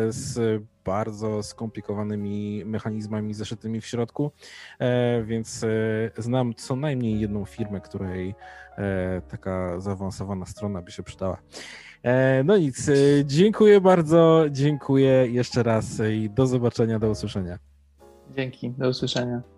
z bardzo skomplikowanymi mechanizmami zaszytymi w środku, e, więc e, znam co najmniej jedną firmę, której e, taka zaawansowana strona by się przydała. No nic, dziękuję bardzo, dziękuję jeszcze raz i do zobaczenia, do usłyszenia. Dzięki, do usłyszenia.